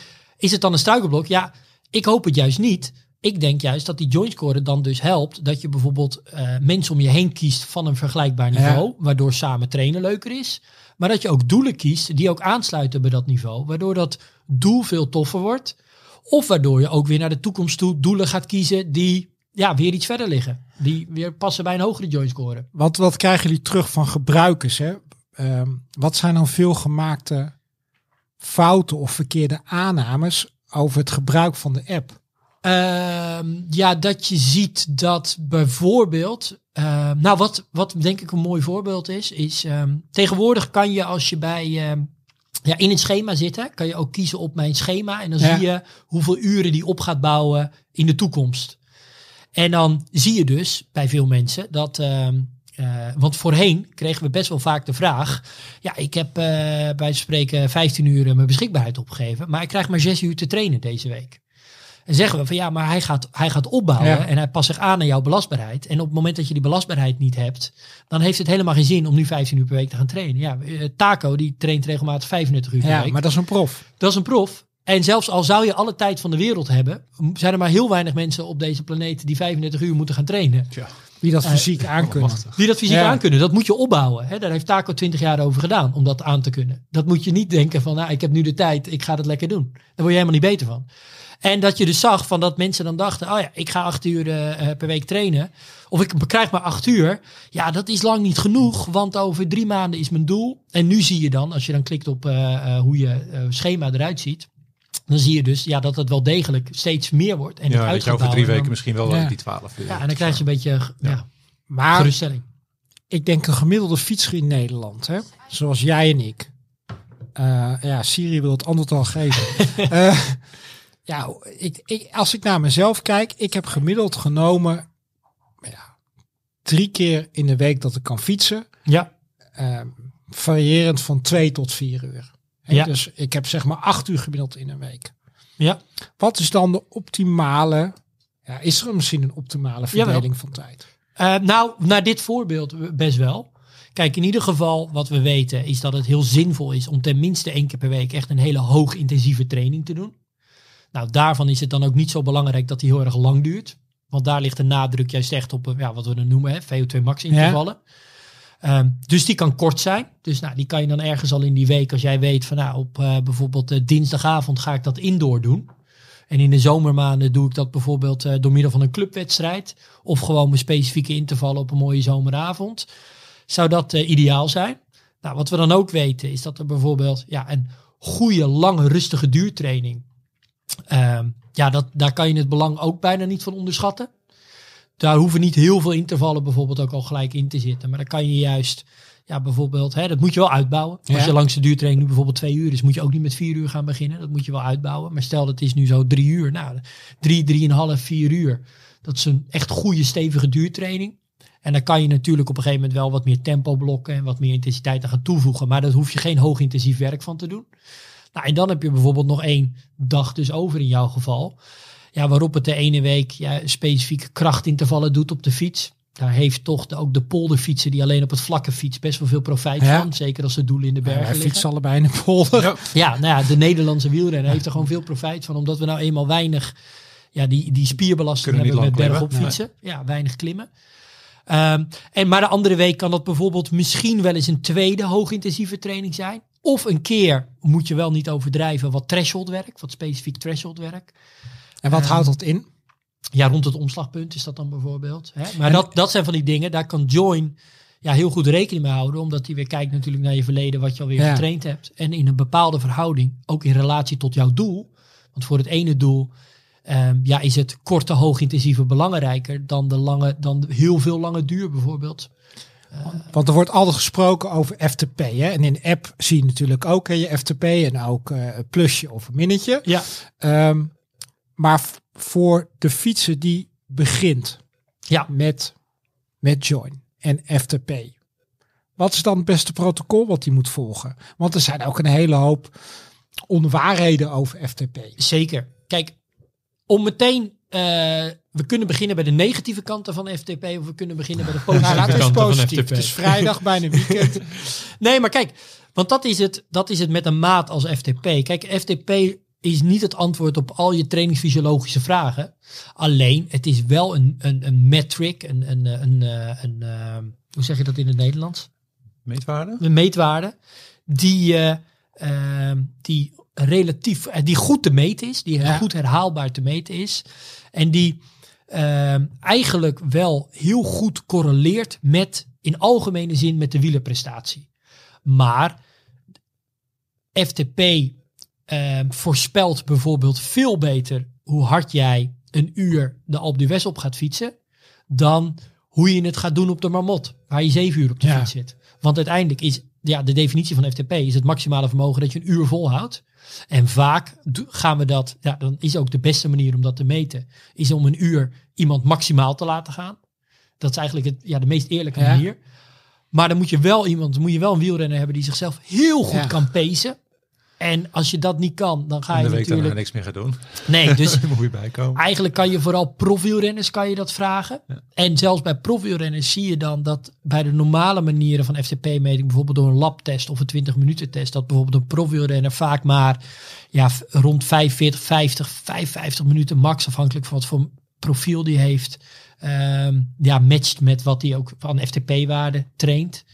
is het dan een struikelblok? Ja, ik hoop het juist niet. Ik denk juist dat die joint score dan dus helpt dat je bijvoorbeeld eh, mensen om je heen kiest van een vergelijkbaar niveau, waardoor samen trainen leuker is. Maar dat je ook doelen kiest die ook aansluiten bij dat niveau, waardoor dat doel veel toffer wordt. Of waardoor je ook weer naar de toekomst toe doelen gaat kiezen die ja, weer iets verder liggen. Die weer passen bij een hogere joint score. Want wat krijgen jullie terug van gebruikers? Hè? Ehm, wat zijn dan veel gemaakte fouten of verkeerde aannames over het gebruik van de app? Ehm, ja, dat je ziet dat bijvoorbeeld. ehm, nou, wat, wat denk ik een mooi voorbeeld is, is ehm, tegenwoordig kan je als je bij. ja, in het schema zitten, kan je ook kiezen op mijn schema. En dan Ja. zie je hoeveel uren die op gaat bouwen in de toekomst. En dan zie je dus bij veel mensen dat. Eh, want voorheen kregen we best wel vaak de vraag. Ja, ik heb eh, bij spreken 15 uur mijn beschikbaarheid opgegeven. Maar ik krijg maar 6 uur te trainen deze week. En zeggen we van ja, maar hij gaat, hij gaat opbouwen Ja. en hij past zich aan aan jouw belastbaarheid. En op het moment dat je die belastbaarheid niet hebt, dan heeft het helemaal geen zin om nu 15 uur per week te gaan trainen. Ja, eh, Taco die traint regelmatig 35 uur per Ja, week. maar dat is een prof. Dat is een prof. En zelfs al zou je alle tijd van de wereld hebben, zijn er maar heel weinig mensen op deze planeet die 35 uur moeten gaan trainen. Wie dat fysiek aankunnen. Die dat fysiek Ja. aankunnen, dat moet je opbouwen. Hè? Daar heeft Taco 20 jaar over gedaan om dat aan te kunnen. Dat moet je niet denken van, nou, ik heb nu de tijd, ik ga het lekker doen. Daar word je helemaal niet beter van. En dat je dus zag van dat mensen dan dachten, oh ja, ik ga acht uur eh, eh, per week trainen. Of ik krijg maar acht uur. Ja, dat is lang niet genoeg, want over drie maanden is mijn doel. En nu zie je dan, als je dan klikt op eh, eh, hoe je eh, schema eruit ziet. Dan zie je dus ja, dat het wel degelijk steeds meer wordt. En Ja, dat je over drie weken misschien wel Ja. die 12 uur. Ja, en dan krijg je een beetje ja. Maar geruststelling. ik denk een gemiddelde fietser in Nederland, hè, zoals jij en ik. Eh, ja, Siri wil het antwoord al geven. Eh, ja, ik, ik, als ik naar mezelf kijk, ik heb gemiddeld genomen ja, drie keer in de week dat ik kan fietsen. Ja, eh, variërend van twee tot vier uur. Ja. Dus ik heb zeg maar acht uur gemiddeld in een week. ja. Wat is dan de optimale, ja, is er misschien een optimale verdeling van tijd? Eh, nou, naar dit voorbeeld best wel. Kijk, in ieder geval wat we weten is dat het heel zinvol is om tenminste één keer per week echt een hele hoog intensieve training te doen. Nou, daarvan is het dan ook niet zo belangrijk dat die heel erg lang duurt. Want daar ligt de nadruk juist echt op eh, ja, wat we dan noemen, hè, VO2 max intervallen. Ehm, dus die kan kort zijn. Dus nou, die kan je dan ergens al in die week, als jij weet van nou, op eh, bijvoorbeeld eh, dinsdagavond ga ik dat indoor doen. En in de zomermaanden doe ik dat bijvoorbeeld eh, door middel van een clubwedstrijd. Of gewoon mijn specifieke intervallen op een mooie zomeravond. Zou dat ideaal zijn? Nou, wat we dan ook weten is dat er bijvoorbeeld ja, een goede, lange, rustige duurtraining. ehm, ja, dat, daar kan je het belang ook bijna niet van onderschatten. Daar hoeven niet heel veel intervallen bijvoorbeeld ook al gelijk in te zitten. Maar dan kan je juist, ja, bijvoorbeeld, hè, dat moet je wel uitbouwen. Als je langs de duurtraining nu bijvoorbeeld twee uur is, moet je ook niet met vier uur gaan beginnen. Dat moet je wel uitbouwen. Maar stel dat is nu zo drie uur. Nou, drie, drieënhalf, vier uur. Dat is een echt goede, stevige duurtraining. En dan kan je natuurlijk op een gegeven moment wel wat meer tempo blokken en wat meer intensiteit aan gaan toevoegen. Maar daar hoef je geen hoog intensief werk van te doen. Nou, en dan heb je bijvoorbeeld nog één dag dus over in jouw geval. Ja, waarop het de ene week ja, specifieke krachtintervallen doet op de fiets. Daar heeft toch de, ook de polderfietser die alleen op het vlakke fiets best wel veel profijt Ja. van. Zeker als ze doelen in de Ja, bergen liggen. fietsen allebei in de polder. Ja. Ja, nou ja, de Nederlandse wielrenner heeft er gewoon veel profijt van. Omdat we nou eenmaal weinig ja, die, die spierbelasting Kunnen hebben met lang bergop klimmen. fietsen. Ja, weinig klimmen. Ehm, en, maar de andere week kan dat bijvoorbeeld misschien wel eens een tweede hoogintensieve training zijn. Of een keer, moet je wel niet overdrijven, wat threshold werk. Wat specifiek threshold werk. En wat Ehm, houdt dat in? Ja, rond het omslagpunt is dat dan bijvoorbeeld. Hè? Maar dat, dat zijn van die dingen, daar kan Join ja, heel goed rekening mee houden. Omdat hij weer kijkt natuurlijk naar je verleden, wat je alweer Ja. getraind hebt. En in een bepaalde verhouding, ook in relatie tot jouw doel. Want voor het ene doel ehm, ja, is het korte, hoogintensieve belangrijker dan, de lange, dan de heel veel lange duur bijvoorbeeld. Want er wordt altijd gesproken over FTP. Hè? En in de app zie je natuurlijk ook hè, je FTP en ook eh, een plusje of een minnetje. Ja, Ehm, maar voor de fietser die begint ja. met, met Join en FTP. Wat is dan het beste protocol wat hij moet volgen? Want er zijn ook een hele hoop onwaarheden over FTP. Zeker. Kijk, om meteen... eh, we kunnen beginnen bij de negatieve kanten van FTP of we kunnen beginnen bij de Nou, positieve eens kanten van positief. FTP. Het is vrijdag, bijna weekend. Nee, maar kijk, want dat is, het, dat is het met een maat als FTP. Kijk, FTP is niet het antwoord op al je trainingsfysiologische vragen. Alleen, het is wel een, een, een metric, een, een, een, een, een, eh, hoe zeg je dat in het Nederlands? Meetwaarde? Een meetwaarde die, eh, eh, die relatief, eh, die goed te meten is, die Ja. goed herhaalbaar te meten is. En die eh, eigenlijk wel heel goed correleert met, in algemene zin, met de wielerprestatie. Maar FTP eh, voorspelt bijvoorbeeld veel beter hoe hard jij een uur de Alpe d'Huez op gaat fietsen, dan hoe je het gaat doen op de Marmot, waar je zeven uur op de Ja. fiets zit. Want uiteindelijk is ja, de definitie van FTP is het maximale vermogen dat je een uur volhoudt. En vaak gaan we dat, ja, dan is ook de beste manier om dat te meten, is om een uur iemand maximaal te laten gaan. Dat is eigenlijk het, ja, de meest eerlijke Ja. manier. Maar dan moet je wel iemand, moet je wel een wielrenner hebben die zichzelf heel goed Ja. kan pacen. En als je dat niet kan, dan ga je de week daarna natuurlijk. niks meer gaat doen. Nee, dus Dan moet je bijkomen. Eigenlijk kan je vooral profielrenners kan je dat vragen. En zelfs bij profielrenners zie je dan dat bij de normale manieren van FTP-meting, bijvoorbeeld door een labtest of een 20 minuten test, dat bijvoorbeeld een profielrenner vaak maar ja, rond 45, 50, 55 minuten max, afhankelijk van wat voor profiel die heeft. Ehm, ja, matcht met wat hij ook van FTP-waarde traint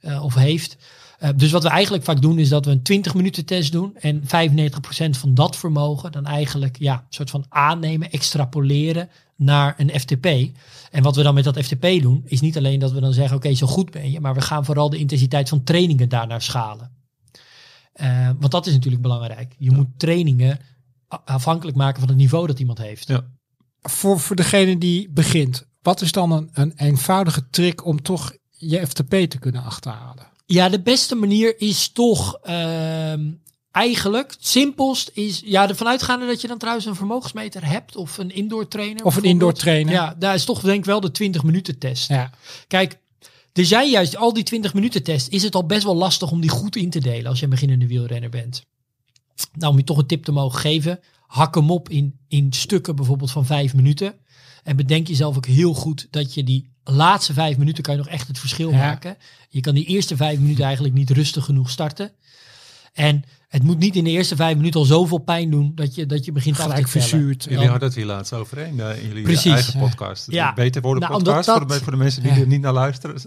eh, of heeft. Eh, dus wat we eigenlijk vaak doen is dat we een 20 minuten test doen en 95% van dat vermogen dan eigenlijk ja, een soort van aannemen, extrapoleren naar een FTP. En wat we dan met dat FTP doen is niet alleen dat we dan zeggen oké zo goed ben je, maar we gaan vooral de intensiteit van trainingen daarnaar schalen. Eh, want dat is natuurlijk belangrijk. Je moet trainingen afhankelijk maken van het niveau dat iemand heeft. Ja. Voor, voor degene die begint, wat is dan een, een eenvoudige trick om toch je FTP te kunnen achterhalen? Ja, de beste manier is toch ehm, eigenlijk het simpelst is ja ervan uitgaande dat je dan trouwens een vermogensmeter hebt of een indoor trainer. Of een indoor trainer. Ja, daar is toch denk ik wel de 20 minuten test. Ja, Kijk, er zijn juist al die 20 minuten test is het al best wel lastig om die goed in te delen als je een beginnende wielrenner bent. Nou, om je toch een tip te mogen geven, hak hem op in, in stukken bijvoorbeeld van vijf minuten. En bedenk jezelf ook heel goed dat je die laatste vijf minuten kan je nog echt het verschil Ja. maken. Je kan die eerste vijf minuten eigenlijk niet rustig genoeg starten. En het moet niet in de eerste vijf minuten al zoveel pijn doen dat je, dat je begint af gelijk te tellen. verzuurd. Jullie Dan- hadden het hier laatst overheen eh, in jullie Precies. eigen podcast. Ja. Beter worden Nou, podcast voor, de, voor de mensen die Ja. er niet naar luisteren.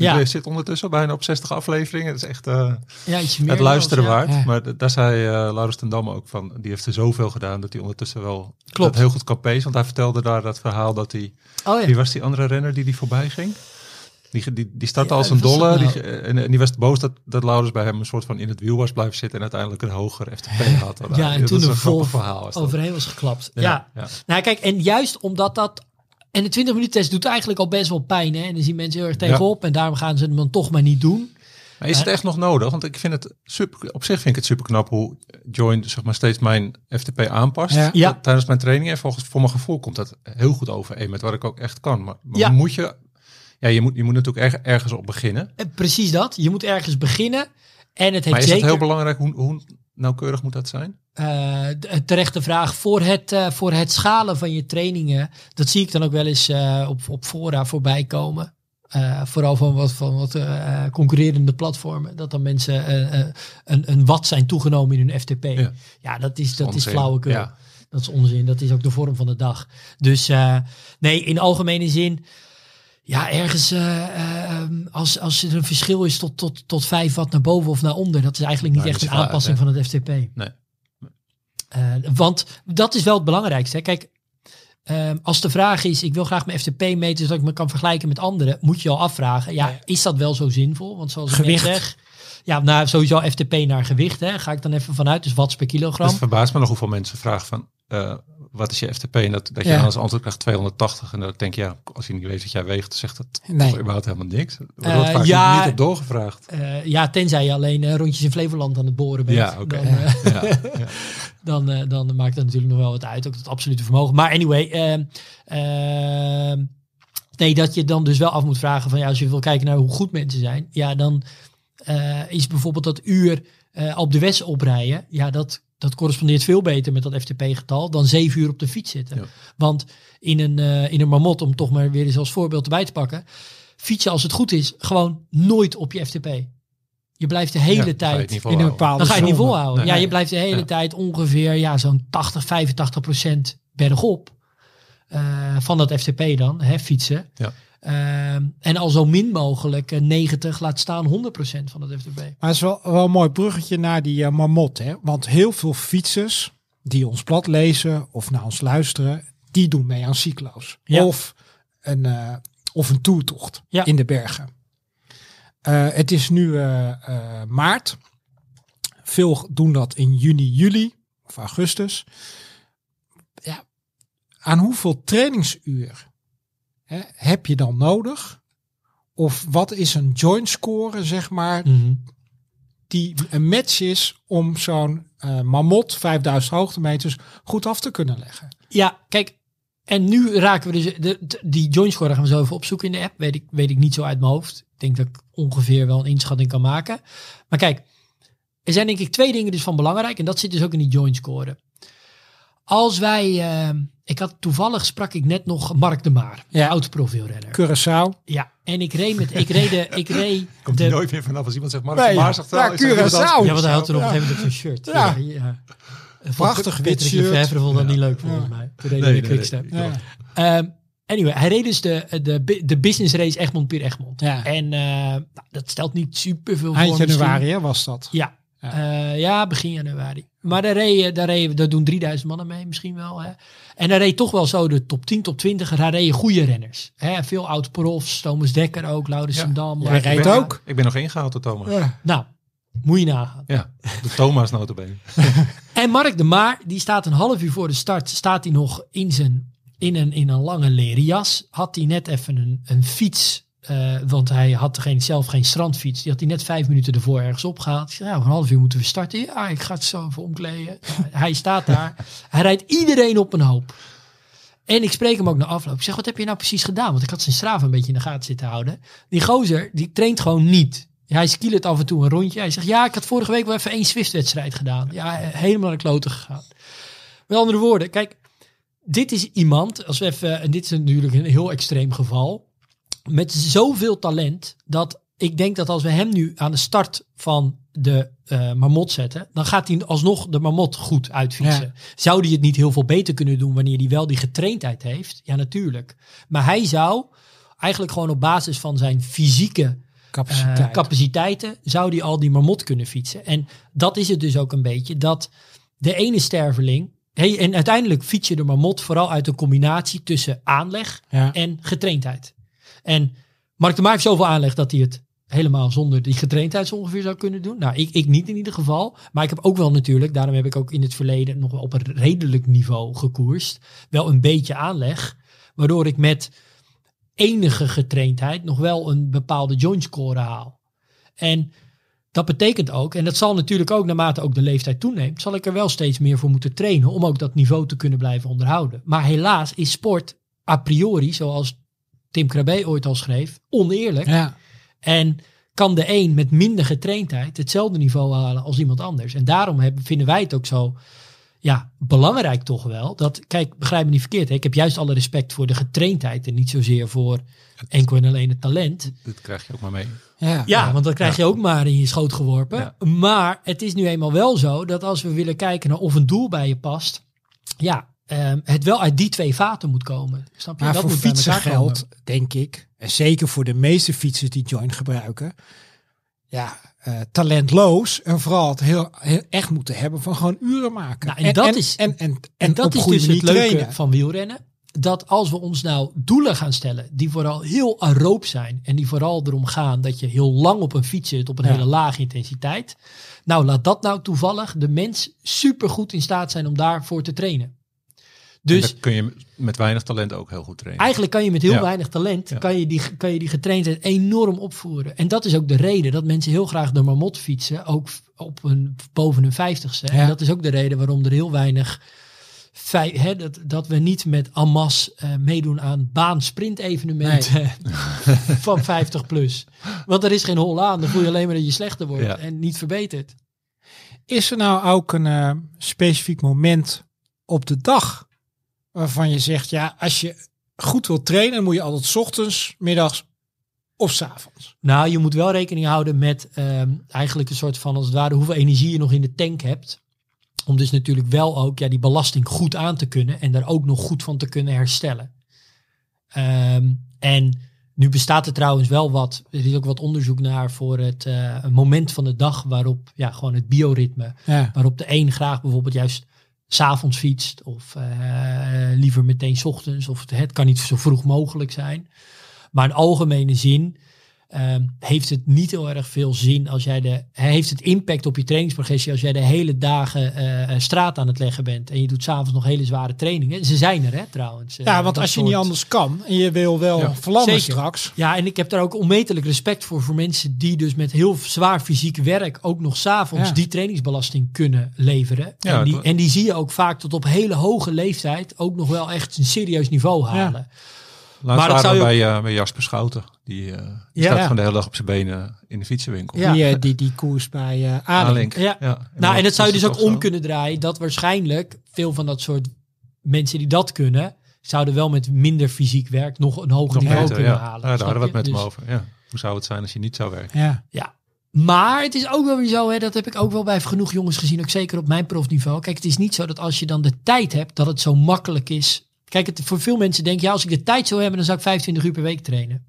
Ja. Je zit ondertussen bijna op 60 afleveringen. Dat is echt eh, Ja, meer het luisteren zelfs, ja. waard. Maar daar zei uh, Laurens ten Damme ook van. Die heeft er zoveel gedaan dat hij ondertussen wel Klopt. dat heel goed kan pacen. Want hij vertelde daar dat verhaal dat hij... Oh ja. Wie was die andere renner die die voorbij ging? Die, die, die startte Ja, als een dolle. Die, nou? en, en die was boos dat, dat Laurens bij hem een soort van in het wiel was blijven zitten. En uiteindelijk een hoger FTP had. Ja, en toen een vol verhaal. was overheen was geklapt. ja. ja. Nou kijk, en juist omdat dat... En de 20 minuten test doet eigenlijk al best wel pijn. Hè? En dan zien mensen heel erg tegenop. En daarom gaan ze het dan toch maar niet doen. Maar is het echt nog nodig? Want ik vind het super, op zich vind ik het super knap hoe Join zeg maar steeds mijn FTP aanpast Ja. Tijdens mijn trainingen. En volgens voor mijn gevoel komt dat heel goed overeen met wat ik ook echt kan. Maar, maar Ja. moet je, ja, je moet, je moet natuurlijk erg, ergens op beginnen. En precies dat. Je moet ergens beginnen. En het heeft Maar is zeker... het heel belangrijk hoe, hoe nauwkeurig moet dat zijn? De terechte vraag. Voor het, eh, voor het schalen van je trainingen. Dat zie ik dan ook wel eens eh, op, op fora voorbij komen. Vooral van wat, van wat concurrerende platformen. Dat dan mensen een, een watt zijn toegenomen in hun FTP. Ja, Ja. dat is, dat is flauwekul. Ja. Dat is onzin. Dat is ook de vorm van de dag. Dus nee, in algemene zin. Ja, ergens eh, eh, ehm, als, als er een verschil is tot, tot, tot 5 watt naar boven of naar onder. Dat is eigenlijk niet Nou, echt een aanpassing hè? van het FTP. Nee. Eh, want dat is wel het belangrijkste. Hè. Kijk, ehm, als de vraag is, ik wil graag mijn FTP meten zodat ik me kan vergelijken met anderen, moet je al afvragen, ja, Ja. is dat wel zo zinvol? Want zoals Gewicht. ik net zeg, ja, nou sowieso FTP naar gewicht, hè, ga ik dan even vanuit, dus watts per kilogram. Dus het verbaast me nog hoeveel mensen vragen van... eh, wat is je FTP? En dat, dat je Ja. dan als antwoord krijgt 280. En dan denk je, ja, als je niet weet wat jij weegt, zegt dat Nee. überhaupt helemaal niks. Er Eh, wordt vaak ja. niet op doorgevraagd. Eh, ja, tenzij je alleen eh, rondjes in Flevoland aan het boren bent. Ja, oké. Dan, eh, Ja, dan, eh, dan maakt dat natuurlijk nog wel wat uit, ook het absolute vermogen. Maar anyway, ehm, ehm, nee, dat je dan dus wel af moet vragen van ja, als je wil kijken naar hoe goed mensen zijn, ja, dan eh, is bijvoorbeeld dat uur eh, op de west oprijden, ja, dat, dat correspondeert veel beter met dat FTP-getal dan zeven uur op de fiets zitten. Ja. Want in een, eh, in een marmot, om toch maar weer eens als voorbeeld erbij te pakken, fietsen als het goed is, gewoon nooit op je FTP. Je blijft de hele Ja, tijd in een bepaalde dan ga je het niet volhouden. Nee. ja, je blijft de hele Ja. tijd ongeveer ja, zo'n 80, 85 procent bergop. eh, van dat FTP dan, hè, fietsen. Ja. Ehm, en al zo min mogelijk eh, 90, laat staan 100 procent van het FTP. Maar het is wel, wel een mooi bruggetje naar die eh, marmot. Hè? Want heel veel fietsers die ons blad lezen of naar ons luisteren, die doen mee aan cyclo's. Ja. Of een, eh, of een toertocht Ja. in de bergen. Eh, het is nu eh, eh, maart. Veel doen dat in juni, juli of augustus. Ja, aan hoeveel trainingsuur heb je dan nodig? Of wat is een joint score, zeg maar, die een match is om zo'n eh mamot 5000 hoogtemeters goed af te kunnen leggen. Ja, kijk. En nu raken we dus... De, die joint score gaan we zo even opzoeken in de app. Weet ik, weet ik niet zo uit mijn hoofd. Ik denk dat ik ongeveer wel een inschatting kan maken. Maar kijk, er zijn denk ik twee dingen dus van belangrijk. En dat zit dus ook in die joint score. Als wij... eh, ik had toevallig sprak ik net nog Mark de Maar. Ja. Oud profielrenner. Curaçao. Ja, en ik reed met... Ik reed de... Ik reed Komt de er nooit meer vanaf als iemand zegt, Mark Nee, van Maar zegt ja, Curaçao. ja, want hij had toen op een gegeven moment zo'n shirt. Ja. ja. Prachtig wit Patrick shirt. Vond dat Ja. niet leuk volgens Ja. mij. Toen reed Nee, de nee, Quickstep. nee. Ja. Ehm, anyway, hij reed dus de, de, de business race Egmond Pier Egmond. Ja. En eh, nou, dat stelt niet super veel Eind voor. misschien. januari hè, was dat. Ja. Ja. Ja. ja, begin januari. Maar daar, reed, daar, reed, daar doen 3000 mannen mee misschien wel. Hè. En daar reed toch wel zo de top 10, top 20. Daar reden goede renners. Hè. Veel oud-profs, Thomas Dekker ook, Laurens Dam. Reed ben- ook. Ik ben nog ingehaald door Thomas. Ja, Nou, moet je nagaan. de Thomas notabene. En Mark de Maar, die staat een half uur voor de start, staat hij nog in, zijn, in, een, in een lange leren jas. Had hij net even een, een fiets, eh, want hij had geen, zelf geen strandfiets. Die had hij net vijf minuten ervoor ergens opgehaald. Ik zei, ja, over een half uur moeten we starten. Ja, ik ga het zo even omkleden. Hij staat daar. Hij rijdt iedereen op een hoop. En ik spreek hem ook na afloop. Ik zeg, wat heb je nou precies gedaan? Want ik had zijn straaf een beetje in de gaten zitten houden. Die gozer, die traint gewoon niet. Hij skilert af en toe een rondje. Hij zegt, ja, ik had vorige week wel even één Swift-wedstrijd gedaan. Ja, helemaal naar kloten gegaan. Met andere woorden, kijk, dit is iemand, als we even, en dit is natuurlijk een heel extreem geval, met zoveel talent, dat ik denk dat als we hem nu aan de start van de eh marmot zetten, dan gaat hij alsnog de marmot goed uitfietsen. Zou hij het niet heel veel beter kunnen doen wanneer hij wel die getraindheid heeft? Ja, natuurlijk. Maar hij zou eigenlijk gewoon op basis van zijn fysieke Capaciteit. eh, capaciteiten zou die al die marmot kunnen fietsen. En dat is het dus ook een beetje, dat de ene sterveling, hey, en uiteindelijk fiets je de marmot vooral uit een combinatie tussen aanleg ja. en getraindheid. En Mark de Maar heeft zoveel aanleg dat hij het helemaal zonder die getraindheid ongeveer zou kunnen doen. Nou, ik, ik niet in ieder geval. Maar ik heb ook wel natuurlijk, daarom heb ik ook in het verleden nog wel op een redelijk niveau gekoerst. Wel een beetje aanleg, waardoor ik met enige getraindheid nog wel een bepaalde joint score haal. En dat betekent ook, en dat zal natuurlijk ook naarmate ook de leeftijd toeneemt, zal ik er wel steeds meer voor moeten trainen om ook dat niveau te kunnen blijven onderhouden. Maar helaas is sport a priori, zoals Tim Krabbe ooit al schreef, oneerlijk. ja. En kan de een met minder getraindheid hetzelfde niveau halen als iemand anders. En daarom hebben, vinden wij het ook zo ja, belangrijk toch wel. Dat, kijk, begrijp me niet verkeerd. Hè? Ik heb juist alle respect voor de getraindheid en niet zozeer voor enkel en alleen het talent. Dit krijg je ook maar mee. Ja. Ja, want dan krijg je ook maar in je schoot geworpen. Ja. Maar het is nu eenmaal wel zo dat als we willen kijken naar of een doel bij je past, ja, ehm, het wel uit die twee vaten moet komen. Snap je? Maar dat voor fietsen geldt, denk ik, en zeker voor de meeste fietsers die Join gebruiken, ja, eh, talentloos en vooral het heel, heel echt moeten hebben van gewoon uren maken. Nou, en dat is- en, en, en, En dat is dus het leuke trainen. van wielrennen. Dat als we ons nou doelen gaan stellen die vooral heel aeroop zijn. En die vooral erom gaan dat je heel lang op een fiets zit op een Ja. hele lage intensiteit. Nou, laat dat nou toevallig de mens super goed in staat zijn om daarvoor te trainen. Dus dan kun je met weinig talent ook heel goed trainen. eigenlijk kan je met heel Ja. weinig talent, Ja. kan, je die, kan je die getraindheid enorm opvoeren. En dat is ook de reden dat mensen heel graag de marmot fietsen. Ook op een, boven hun vijftigste. Ja. En dat is ook de reden waarom er heel weinig vij- hè, dat, dat we niet met Amas eh, meedoen aan baan-sprint-evenementen van 50 plus. Want er is geen hol aan. Dan voel je alleen maar dat je slechter wordt Ja. en niet verbeterd. Is er nou ook een eh, specifiek moment op de dag waarvan je zegt, ja, als je goed wil trainen, moet je altijd 's ochtends, middags of 's avonds. Nou, je moet wel rekening houden met ehm, eigenlijk een soort van als het ware hoeveel energie je nog in de tank hebt. Om dus natuurlijk wel ook ja, die belasting goed aan te kunnen en daar ook nog goed van te kunnen herstellen. Ehm, en nu bestaat er trouwens wel wat, er is ook wat onderzoek naar voor het eh, moment van de dag waarop ja, gewoon het bioritme, Ja. waarop de een graag bijvoorbeeld juist s'avonds fietst of eh, liever meteen 's ochtends of het, het kan niet zo vroeg mogelijk zijn. Maar in algemene zin ehm, heeft het niet heel erg veel zin als jij de. Heeft het impact op je trainingsprogressie als jij de hele dagen eh, straat aan het leggen bent en je doet s'avonds nog hele zware trainingen. Ze zijn er, hè, trouwens. eh, Ja, want als je niet anders kan en je wil wel Ja, verlammen zeker. straks. Ja, en ik heb daar ook onmetelijk respect voor voor mensen die dus met heel zwaar fysiek werk ook nog s'avonds Ja. die trainingsbelasting kunnen leveren. Ja, en, die, en die zie je ook vaak tot op hele hoge leeftijd ook nog wel echt een serieus niveau halen. Laatst maar dat zou je- bij, eh, bij Jasper Schouten. Die, eh, die Ja. staat Ja. gewoon de hele dag op zijn benen in de fietsenwinkel. Ja. Die, eh, die, die koers bij eh Alink. Ja. Ja. Nou, en dat zou je dus ook om zo? kunnen draaien. Dat waarschijnlijk veel van dat soort mensen die dat kunnen, zouden wel met minder fysiek werk nog een hoger niveau kunnen ja. halen. Ja, daar hadden we het met hem over. Ja. Hoe zou het zijn als je niet zou werken? Ja. Ja. Maar het is ook wel weer zo, hè, dat heb ik ook wel bij genoeg jongens gezien, ook zeker op mijn profniveau. Kijk, het is niet zo dat als je dan de tijd hebt, dat het zo makkelijk is. Kijk, het, voor veel mensen denk je, ja, als ik de tijd zou hebben, dan zou ik 25 uur per week trainen.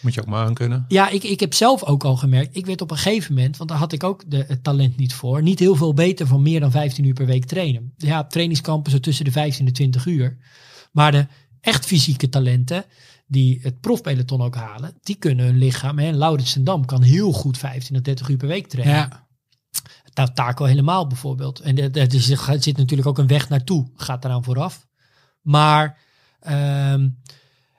Moet je ook maar aan kunnen. Ja, ik, ik heb zelf ook al gemerkt, ik werd op een gegeven moment, want daar had ik ook de, het talent niet voor, niet heel veel beter van meer dan 15 uur per week trainen. Ja, trainingskampen zo tussen de 15 en 20 uur. Maar de echt fysieke talenten, die het profpeloton ook halen, die kunnen hun lichaam. Hè, Laurens Dam kan heel goed 15 tot 30 uur per week trainen. Ja. Nou, Taco helemaal bijvoorbeeld. En er- er is- er zit natuurlijk ook een weg naartoe, gaat eraan vooraf. Maar ehm,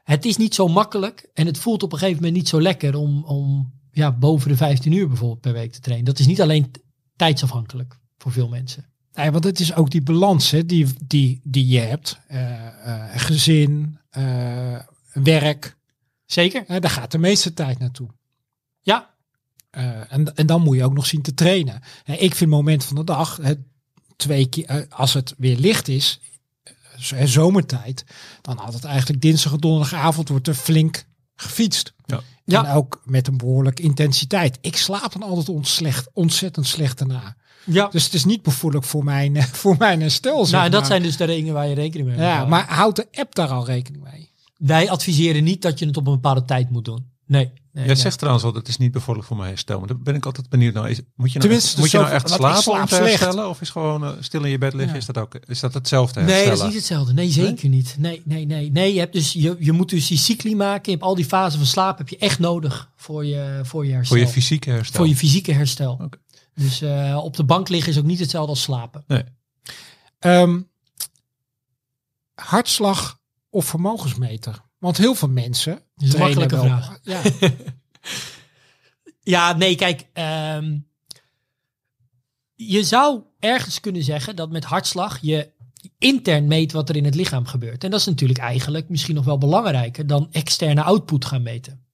het is niet zo makkelijk en het voelt op een gegeven moment niet zo lekker om, om ja, boven de 15 uur bijvoorbeeld per week te trainen. Dat is niet alleen tijdsafhankelijk voor veel mensen. Nee, want het is ook die balans hè, die, die, die je hebt. Eh, eh, gezin, eh, werk. Zeker? Daar gaat de meeste tijd naartoe. Ja, en, en dan moet je ook nog zien te trainen. Ik vind moment van de dag, twee keer, als het weer licht is, hè, zomertijd, dan had het eigenlijk dinsdag en donderdagavond wordt er flink gefietst. Ja. Ja. En ook met een behoorlijke intensiteit. Ik slaap dan altijd ontslecht, ontzettend slecht daarna. ja. Dus het is niet bevorderlijk voor mijn, eh, voor mijn herstel. zeg nou, en dat zijn dus de dingen waar je rekening mee moet Ja, houden. maar houdt de app daar al rekening mee? Wij adviseren niet dat je het op een bepaalde tijd moet doen. Nee. nee Jij nee. zegt trouwens al, dat is niet bevorderlijk voor mijn herstel. Maar daar ben ik altijd benieuwd naar. Is, moet je nou, Tenminste, moet je nou echt slapen slaap om te herstellen? Of is gewoon eh, stil in je bed liggen? Ja. Is, dat ook, is dat hetzelfde Nee, herstellen? dat is niet hetzelfde. Nee, zeker niet. Nee, nee, nee. Nee, je, hebt dus, je, je moet dus die cycli maken. Je hebt al die fasen van slaap heb je echt nodig voor je, voor je herstel. Voor je fysieke herstel? Voor je fysieke herstel. Oké. Dus eh, op de bank liggen is ook niet hetzelfde als slapen. Nee. Ehm, hartslag of vermogensmeter? Want heel veel mensen. is een makkelijke wel- vraag. Ja, Ja, nee, kijk. ehm, je zou ergens kunnen zeggen dat met hartslag je intern meet wat er in het lichaam gebeurt. En dat is natuurlijk eigenlijk misschien nog wel belangrijker dan externe output gaan meten.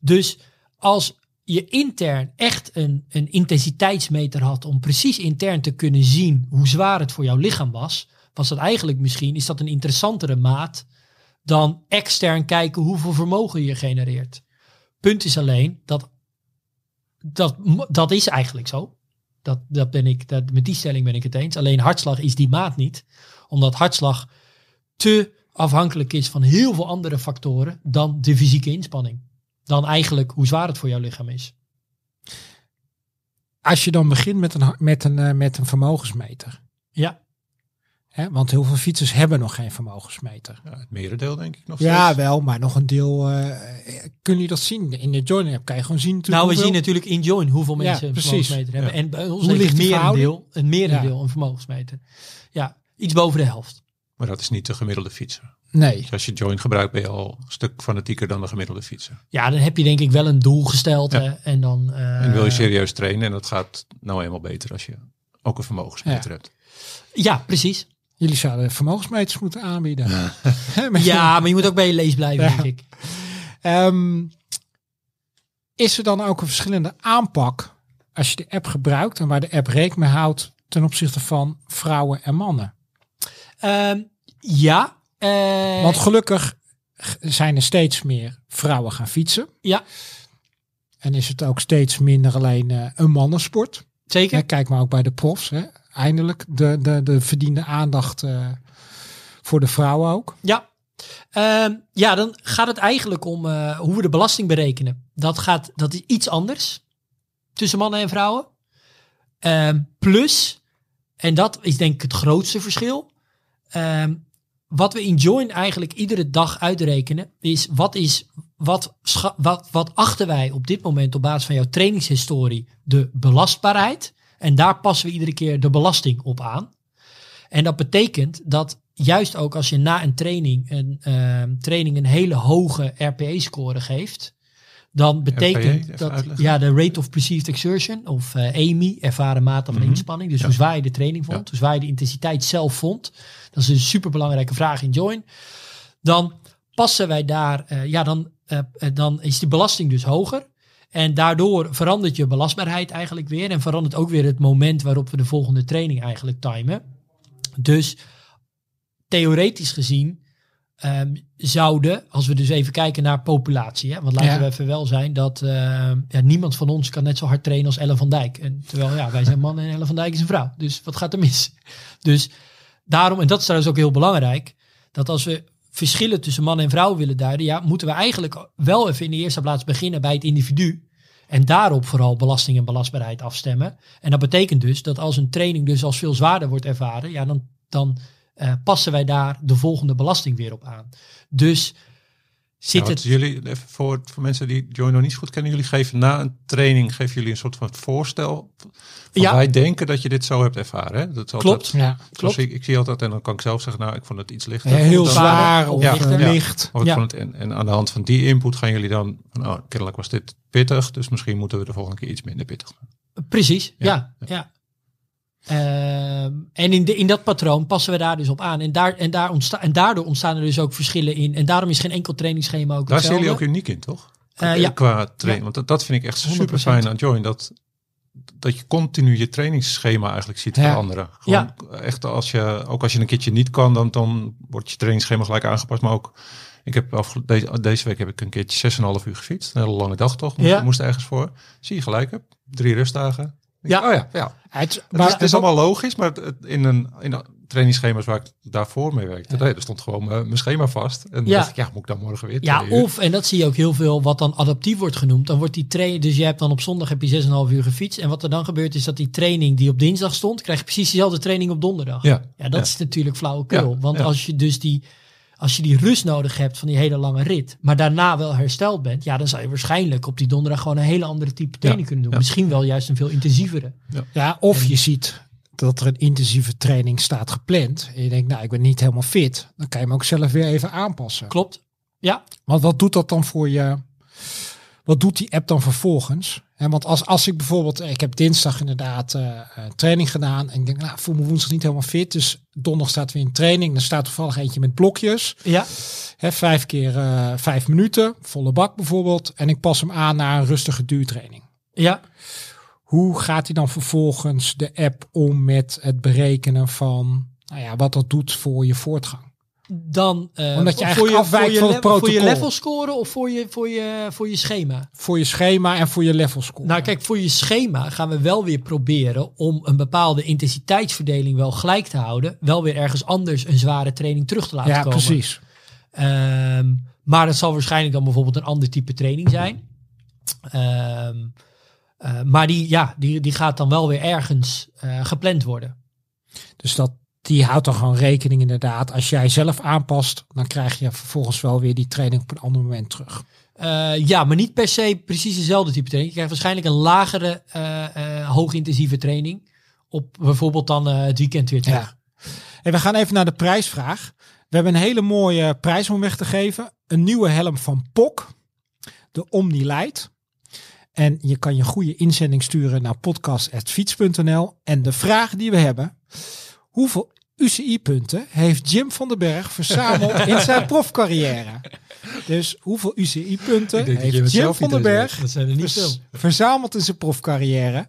Dus als je intern echt een, een intensiteitsmeter had om precies intern te kunnen zien hoe zwaar het voor jouw lichaam was, was dat eigenlijk misschien, is dat een interessantere maat dan extern kijken hoeveel vermogen je genereert. Punt is alleen dat dat, dat is eigenlijk zo. Dat, dat ben ik, dat, met die stelling ben ik het eens. Alleen hartslag is die maat niet. Omdat hartslag te afhankelijk is van heel veel andere factoren dan de fysieke inspanning. Dan eigenlijk hoe zwaar het voor jouw lichaam is. als je dan begint met een, met een, eh, met een vermogensmeter. Ja, Hè, want heel veel fietsers hebben nog geen vermogensmeter. Ja, het merendeel denk ik nog Ja, steeds. wel, maar nog een deel. eh kun je dat zien? In de join app kan je gewoon zien. natuurlijk nou we zien natuurlijk in Join hoeveel Ja, mensen een vermogensmeter hebben. Ja. En bij ons Hoe ligt merendeel, een merendeel een vermogensmeter. Ja, iets boven de helft. Maar dat is niet de gemiddelde fietser. Nee. Dus als je joint gebruikt ben je al een stuk fanatieker dan de gemiddelde fietser. Ja, dan heb je denk ik wel een doel gesteld. Ja. hè, En dan... eh, En wil je serieus trainen en dat gaat nou eenmaal beter als je ook een vermogensmeter hebt. Ja, precies. Jullie zouden vermogensmeters moeten aanbieden. Ja, maar je moet ook bij je lees blijven, Ja. denk ik. Ehm, is er dan ook een verschillende aanpak als je de app gebruikt en waar de app rekening mee houdt ten opzichte van vrouwen en mannen? Ehm, ja. eh, Want gelukkig zijn er steeds meer vrouwen gaan fietsen. Ja, En is het ook steeds minder alleen eh, een mannensport. zeker. Hè, kijk maar ook bij de profs. Hè. Eindelijk de, de, de verdiende aandacht eh, voor de vrouwen ook. Ja. Ehm, ja, dan gaat het eigenlijk om eh, hoe we de belasting berekenen. Dat, gaat, dat is iets anders tussen mannen en vrouwen. Ehm, plus, en dat is denk ik het grootste verschil. ehm, wat we in Join eigenlijk iedere dag uitrekenen, is wat, is wat, wat, wat achten wij op dit moment op basis van jouw trainingshistorie de belastbaarheid. En daar passen we iedere keer de belasting op aan. En dat betekent dat juist ook als je na een training een ehm, training een hele hoge RPE-score geeft, dan betekent even dat uitleggen. ja de rate of perceived exertion of eh AMI, ervaren mate van Mhm. inspanning, dus Ja. hoe zwaar je de training vond, Ja. hoe zwaar je de intensiteit zelf vond, dat is een superbelangrijke vraag in Join. Dan passen wij daar, eh, ja dan, eh, eh, dan is die belasting dus hoger. En daardoor verandert je belastbaarheid eigenlijk weer. En verandert ook weer het moment waarop we de volgende training eigenlijk timen. Dus theoretisch gezien ehm, zouden, als we dus even kijken naar populatie, hè, want laten Ja. we even wel zijn dat ehm, ja, niemand van ons kan net zo hard trainen als Ellen van Dijk. En terwijl ja, wij zijn man en Ellen van Dijk is een vrouw. Dus wat gaat er mis? Dus daarom, en dat is trouwens ook heel belangrijk, dat als we verschillen tussen man en vrouw willen duiden, ja, moeten we eigenlijk wel even in de eerste plaats beginnen bij het individu. En daarop vooral belasting en belastbaarheid afstemmen. En dat betekent dus dat als een training dus als veel zwaarder wordt ervaren, ja, dan, dan eh, passen wij daar de volgende belasting weer op aan. Dus zit het. jullie, even voor, voor mensen die Join nog niet zo goed kennen, jullie geven na een training geven jullie een soort van voorstel. Van Ja. Wij denken dat je dit zo hebt ervaren. Hè? Dat is altijd, Klopt. Ja. Zoals ik, ik zie altijd, en dan kan ik zelf zeggen, nou, ik vond het iets lichter. Heel Dan- zwaar of Ja. Ja. licht. Of ik Ja. vond het, en, en aan de hand van die input gaan jullie dan, van, oh, kennelijk was dit pittig, dus misschien moeten we de volgende keer iets minder pittig doen. Precies, ja. Ja. Ja. Ehm, en in, de, in dat patroon passen we daar dus op aan. En, daar, en, daar en daardoor ontstaan er dus ook verschillen in. En daarom is geen enkel trainingsschema ook Daar zijn jullie ook uniek in, toch? Eh, ja. Qua training. Want dat, dat vind ik echt 100%. super fijn aan Join. Dat, dat je continu je trainingsschema eigenlijk ziet Ja. veranderen. Gewoon echt als je, ook als je een keertje niet kan, dan, dan wordt je trainingsschema gelijk aangepast. Maar ook, ik heb deze, deze week heb ik een keertje 6,5 uur gefietst. Een hele lange dag toch? Moest, Ja. moest ergens voor. Zie je gelijk, heb drie rustdagen. Ja. Oh ja, ja. Het, Het, maar, is, het is allemaal logisch, maar het- in een, in een trainingsschema's waar ik daarvoor mee werkte, er stond gewoon mijn, mijn schema vast. En dan Ja. dacht ik, ja, moet ik dan morgen weer Ja, of, en dat zie je ook heel veel, wat dan adaptief wordt genoemd. Dan wordt die training, dus je hebt dan op zondag heb je 6,5 uur gefietst. En wat er dan gebeurt is dat die training die op dinsdag stond, krijg je precies dezelfde training op donderdag. Ja, Ja, dat Ja. is natuurlijk flauwekul. Ja, Want ja. als je dus die, als je die rust nodig hebt van die hele lange rit, maar daarna wel hersteld bent, ja, dan zou je waarschijnlijk op die donderdag gewoon een hele andere type training kunnen doen. ja. Misschien wel juist een veel intensievere. ja, of je ziet dat er een intensieve training staat gepland. En je denkt, nou, ik ben niet helemaal fit. Dan kan je hem ook zelf weer even aanpassen. Klopt. Ja, Want wat doet dat dan voor je? Wat doet die app dan vervolgens? Want als, als ik bijvoorbeeld, ik heb dinsdag inderdaad een training gedaan. En ik denk, nou, voel me woensdag niet helemaal fit. Dus donderdag staat weer een training. Dan staat toevallig eentje met blokjes. ja, Hè, vijf keer eh, vijf minuten, volle bak bijvoorbeeld. En ik pas hem aan naar een rustige duurtraining. ja. Hoe gaat hij dan vervolgens de app om met het berekenen van nou ja, wat dat doet voor je voortgang? Dan eh, Omdat je voor eigenlijk afwijkt voor je van het le- Voor je protocol. level scoren of voor je, voor je, voor je schema? Voor je schema en voor je level score. Nou, kijk, voor je schema gaan we wel weer proberen om een bepaalde intensiteitsverdeling wel gelijk te houden. Wel weer ergens anders een zware training terug te laten ja, komen. precies. Ehm, maar het zal waarschijnlijk dan bijvoorbeeld een ander type training zijn. Ehm, eh, maar die, ja, die, die gaat dan wel weer ergens eh, gepland worden. Dus dat, die houdt dan gewoon rekening inderdaad. Als jij zelf aanpast, dan krijg je vervolgens wel weer die training op een ander moment terug. Eh, ja, maar niet per se precies dezelfde type training. Je krijgt waarschijnlijk een lagere, eh, eh, hoogintensieve training. Op bijvoorbeeld dan het weekend weer terug. Ja. En we gaan even naar de prijsvraag. We hebben een hele mooie prijs om weg te geven. Een nieuwe helm van POC. De Omni Light. En je kan je goede inzending sturen naar podcast.fiets.nl. En de vraag die we hebben. Hoeveel UCI-punten heeft Jim van den Berg verzameld in zijn profcarrière? Dus hoeveel UCI-punten heeft Jim van den Berg Dat zijn er niet vers- veel. verzameld in zijn profcarrière.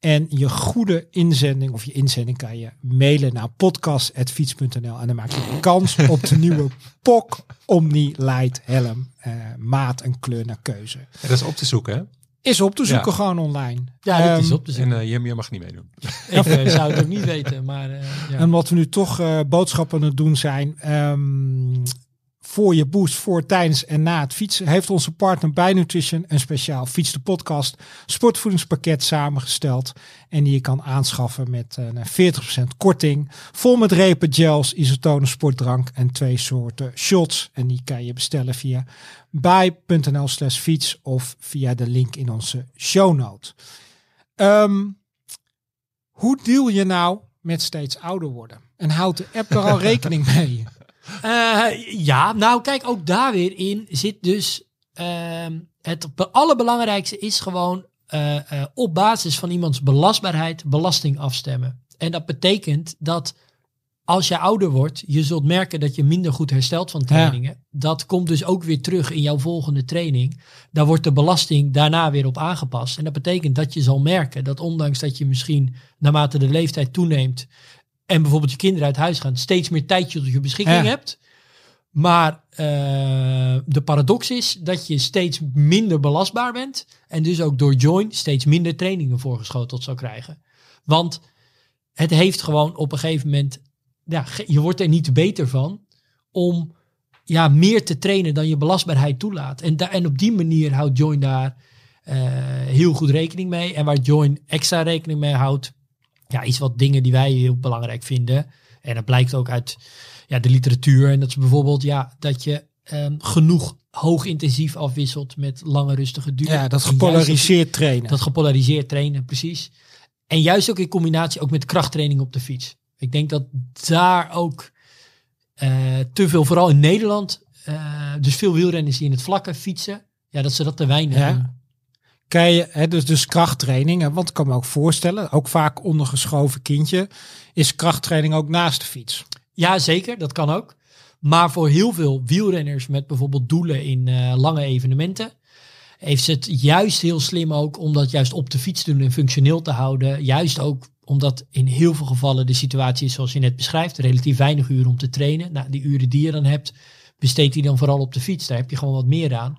En je goede inzending of je inzending kan je mailen naar podcast.fiets.nl. En dan maak je kans op de nieuwe POC Omni Light helm. Eh, maat en kleur naar keuze. En dat is op te zoeken, hè? Is op te zoeken Ja. gewoon online. Ja, dat is Ehm, op te zien. En je mag niet meedoen. Ik eh, zou het ook niet weten, maar eh, ja. En wat we nu toch boodschappen aan het doen zijn. ehm, voor je boost, voor, tijdens en na het fietsen. Heeft onze partner bij Nutrition een speciaal Fiets de Podcast sportvoedingspakket samengesteld. En die je kan aanschaffen met een 40% korting. Vol met repen, gels, isotonen, sportdrank en twee soorten shots. En die kan je bestellen via bij.nl slash fiets of via de link in onze show note. Ehm, hoe deal je nou met steeds ouder worden? En houdt de app er al rekening mee? Eh, ja, nou kijk, ook daar weer in zit dus ehm, het be- allerbelangrijkste is gewoon eh, eh, op basis van iemands belastbaarheid belasting afstemmen. En dat betekent dat als je ouder wordt, je zult merken dat je minder goed herstelt van trainingen. Dat komt dus ook weer terug in jouw volgende training. Daar wordt de belasting daarna weer op aangepast. En dat betekent dat je zal merken dat ondanks dat je misschien naarmate de leeftijd toeneemt en bijvoorbeeld je kinderen uit huis gaan, steeds meer tijd tot je beschikking Ja. hebt. Maar eh, de paradox is dat je steeds minder belastbaar bent. En dus ook door Join steeds minder trainingen voorgeschoteld zou krijgen. Want het heeft gewoon op een gegeven moment. Ja, je wordt er niet beter van om ja, meer te trainen dan je belastbaarheid toelaat. En, en op die manier houdt Join daar eh, heel goed rekening mee. En waar Join extra rekening mee houdt, ja, iets wat dingen die wij heel belangrijk vinden. En dat blijkt ook uit ja, de literatuur. En dat is bijvoorbeeld ja, dat je ehm, genoeg hoog intensief afwisselt met lange rustige duur. Ja, dat gepolariseerd trainen. dat gepolariseerd trainen, precies. En juist ook in combinatie ook met krachttraining op de fiets. Ik denk dat daar ook eh, te veel, vooral in Nederland, eh, dus veel wielrenners die in het vlakke fietsen, ja, dat ze dat te weinig Ja. doen. Kan je, hè, dus, dus krachttraining, hè, want ik kan me ook voorstellen, ook vaak ondergeschoven kindje, is krachttraining ook naast de fiets. Ja, zeker, dat kan ook. Maar voor heel veel wielrenners met bijvoorbeeld doelen in eh, lange evenementen, heeft ze het juist heel slim ook om dat juist op de fiets te doen en functioneel te houden. Juist ook omdat in heel veel gevallen de situatie is zoals je net beschrijft, relatief weinig uren om te trainen. Nou, die uren die je dan hebt, besteedt die dan vooral op de fiets. Daar heb je gewoon wat meer aan.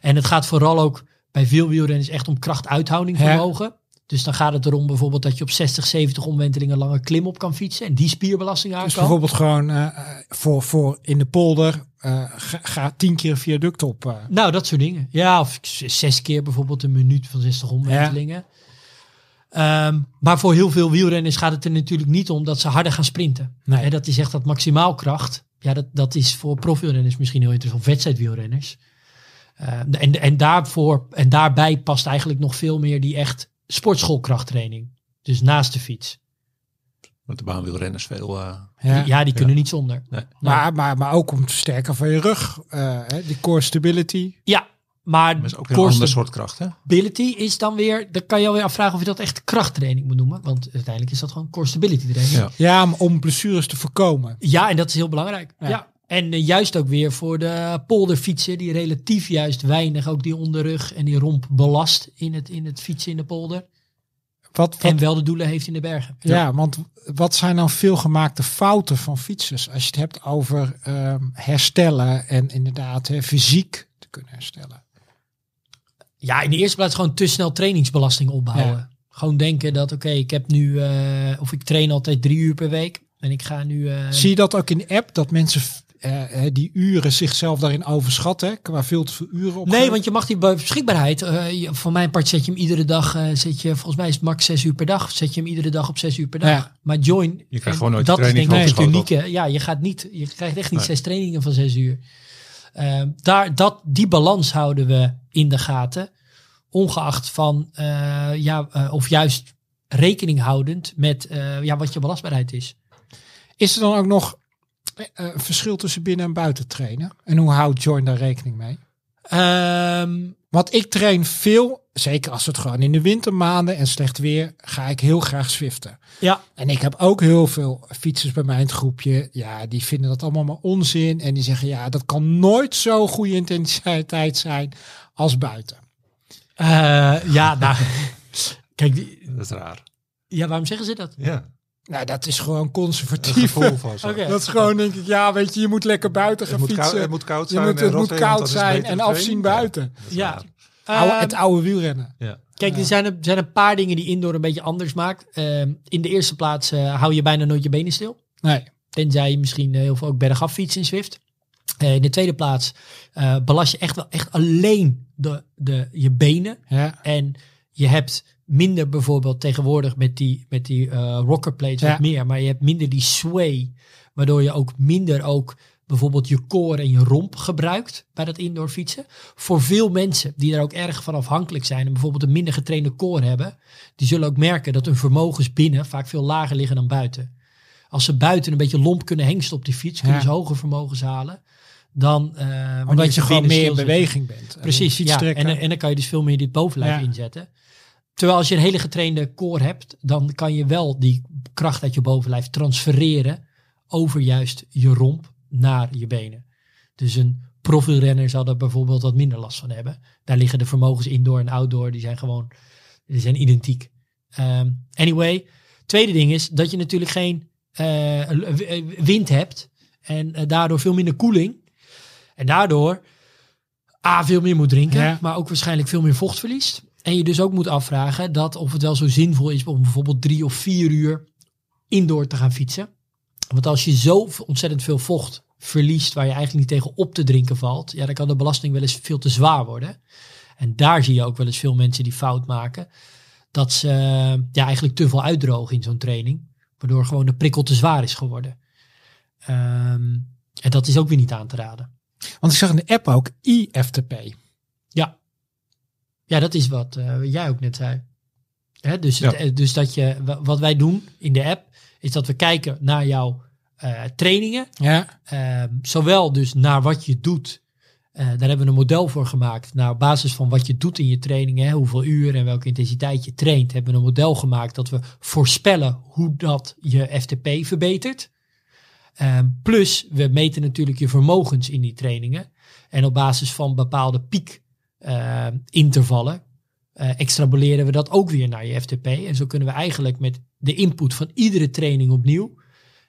En het gaat vooral ook bij veel wielrenners echt om krachtuithouding vermogen. Dus dan gaat het erom bijvoorbeeld dat je op 60, 70 omwentelingen lange klim op kan fietsen en die spierbelasting aan Dus kan. bijvoorbeeld gewoon eh, eh, voor, voor in de polder, eh, ga, ga tien keer een viaduct op. Nou, dat soort dingen. Ja, of zes keer bijvoorbeeld een minuut van 60 omwentelingen. Ehm, maar voor heel veel wielrenners gaat het er natuurlijk niet om dat ze harder gaan sprinten. Nee. Dat is echt dat maximaal kracht. Ja, dat, dat is voor profielrenners misschien heel interessant. Of wedstrijdwielrenners. Ehm, en, en, daarvoor, en daarbij past eigenlijk nog veel meer die echt sportschoolkrachttraining. Dus naast de fiets. Want de baanwielrenners veel... eh, Ja. Ja, die kunnen niet zonder. Nee. Maar, maar, maar ook om het versterken van je rug, eh, hè, die core stability. Ja, maar dat is ook een ander soort kracht, hè? stability is dan weer, dan kan je alweer afvragen of je dat echt krachttraining moet noemen. Want uiteindelijk is dat gewoon core stability training. Ja. Ja, om, om blessures te voorkomen. Ja, en dat is heel belangrijk. Ja. Ja. En eh, juist ook weer voor de polderfietsen, die relatief juist weinig ook die onderrug en die romp belast in het, in het fietsen in de polder. Wat, wat, En wel de doelen heeft in de bergen. ja. want wat zijn dan veelgemaakte fouten van fietsers? Als je het hebt over ehm, herstellen en inderdaad hè, fysiek te kunnen herstellen. Ja, in de eerste plaats gewoon te snel trainingsbelasting opbouwen. Ja. Gewoon denken dat, oké, ik heb nu, eh, of ik train altijd drie uur per week. En ik ga nu... eh, Zie je dat ook in de app, dat mensen eh, die uren zichzelf daarin overschatten, qua veel te veel uren op. Nee, want je mag die be- beschikbaarheid. eh, je- voor mijn part zet je hem iedere dag. eh, zet je, volgens mij is het max 6 uur per dag. Zet je hem iedere dag op 6 uur per dag. Ja. Maar join. Je krijgt gewoon nooit dat is denk ik het unieke. Ja, je gaat niet. Je krijgt echt niet Nee. zes trainingen van 6 uur. Eh, daar, dat, die balans houden we in de gaten. Ongeacht van eh, ja, eh, of juist rekening houdend met eh, ja, wat je belastbaarheid is. Is er dan ook nog een verschil tussen binnen en buiten trainen? En hoe houdt Join daar rekening mee? Ehm, Want ik train veel, zeker als het gewoon in de wintermaanden en slecht weer, ga ik heel graag zwiften. ja, En ik heb ook heel veel fietsers bij mij in het groepje. Ja, die vinden dat allemaal maar onzin. En die zeggen, ja, dat kan nooit zo goede intensiteit zijn als buiten. Eh, ja, nou, kijk, die, Dat is raar. ja, waarom zeggen ze dat? Ja. Nou, dat is gewoon conservatief. gevoel van zo. Oké. Dat is gewoon, denk ik, ja, weet je, je moet lekker buiten gaan Het moet, fietsen. koud, het moet koud je zijn. moet, en het moet koud zijn en afzien buiten. Ja. Oude, Ehm, het oude wielrennen. Ja. Kijk, er zijn, er zijn een paar dingen die indoor een beetje anders maakt. Ehm, in de eerste plaats eh, hou je bijna nooit je benen stil. Nee. Tenzij je misschien eh, heel veel ook bergaf fietst in Zwift. Eh, in de tweede plaats eh, belast je echt wel echt alleen de, de, je benen. Ja. En je hebt minder bijvoorbeeld tegenwoordig met die, met die eh rockerplates Ja. wat meer. Maar je hebt minder die sway. Waardoor je ook minder ook bijvoorbeeld je core en je romp gebruikt bij dat indoor fietsen. Voor veel mensen die daar ook erg van afhankelijk zijn en bijvoorbeeld een minder getrainde core hebben, die zullen ook merken dat hun vermogens binnen vaak veel lager liggen dan buiten. Als ze buiten een beetje lomp kunnen hengsten op die fiets, kunnen Ja. ze hoge vermogens halen. Dan, wanneer Omdat je gewoon meer in beweging bent. Precies, ja. trekken. En, en dan kan je dus veel meer dit bovenlijf Ja. inzetten. Terwijl als je een hele getrainde core hebt, dan kan je wel die kracht uit je bovenlijf transfereren over juist je romp naar je benen. Dus een profielrenner zal daar bijvoorbeeld wat minder last van hebben. Daar liggen de vermogens indoor en outdoor, die zijn gewoon, die zijn identiek. Ehm, anyway, tweede ding is dat je natuurlijk geen eh, w- wind hebt. En eh, daardoor veel minder koeling. En daardoor A, veel meer moet drinken, Ja. maar ook waarschijnlijk veel meer vocht verliest. En je dus ook moet afvragen dat of het wel zo zinvol is om bijvoorbeeld drie of vier uur indoor te gaan fietsen. Want als je zo ontzettend veel vocht verliest waar je eigenlijk niet tegen op te drinken valt, ja, dan kan de belasting wel eens veel te zwaar worden. En daar zie je ook wel eens veel mensen die fout maken. Dat ze ja, eigenlijk te veel uitdrogen in zo'n training. Waardoor gewoon de prikkel te zwaar is geworden. Ehm, en dat is ook weer niet aan te raden. Want ik zag in de app ook IFTP. Ja, dat is wat eh, jij ook net zei. Hè, dus, het- Ja. eh, dus dat je, wa- wat wij doen in de app, is dat we kijken naar jouw eh, trainingen. Ja. Ehm, zowel dus naar wat je doet. Daar hebben we een model voor gemaakt. Nou, op basis van wat je doet in je trainingen, hoeveel uur en welke intensiteit je traint, hebben we een model gemaakt dat we voorspellen hoe dat je FTP verbetert. Ehm, plus, we meten natuurlijk je vermogens in die trainingen. En op basis van bepaalde piekintervallen eh extrapoleren we dat ook weer naar je FTP. En zo kunnen we eigenlijk met de input van iedere training opnieuw,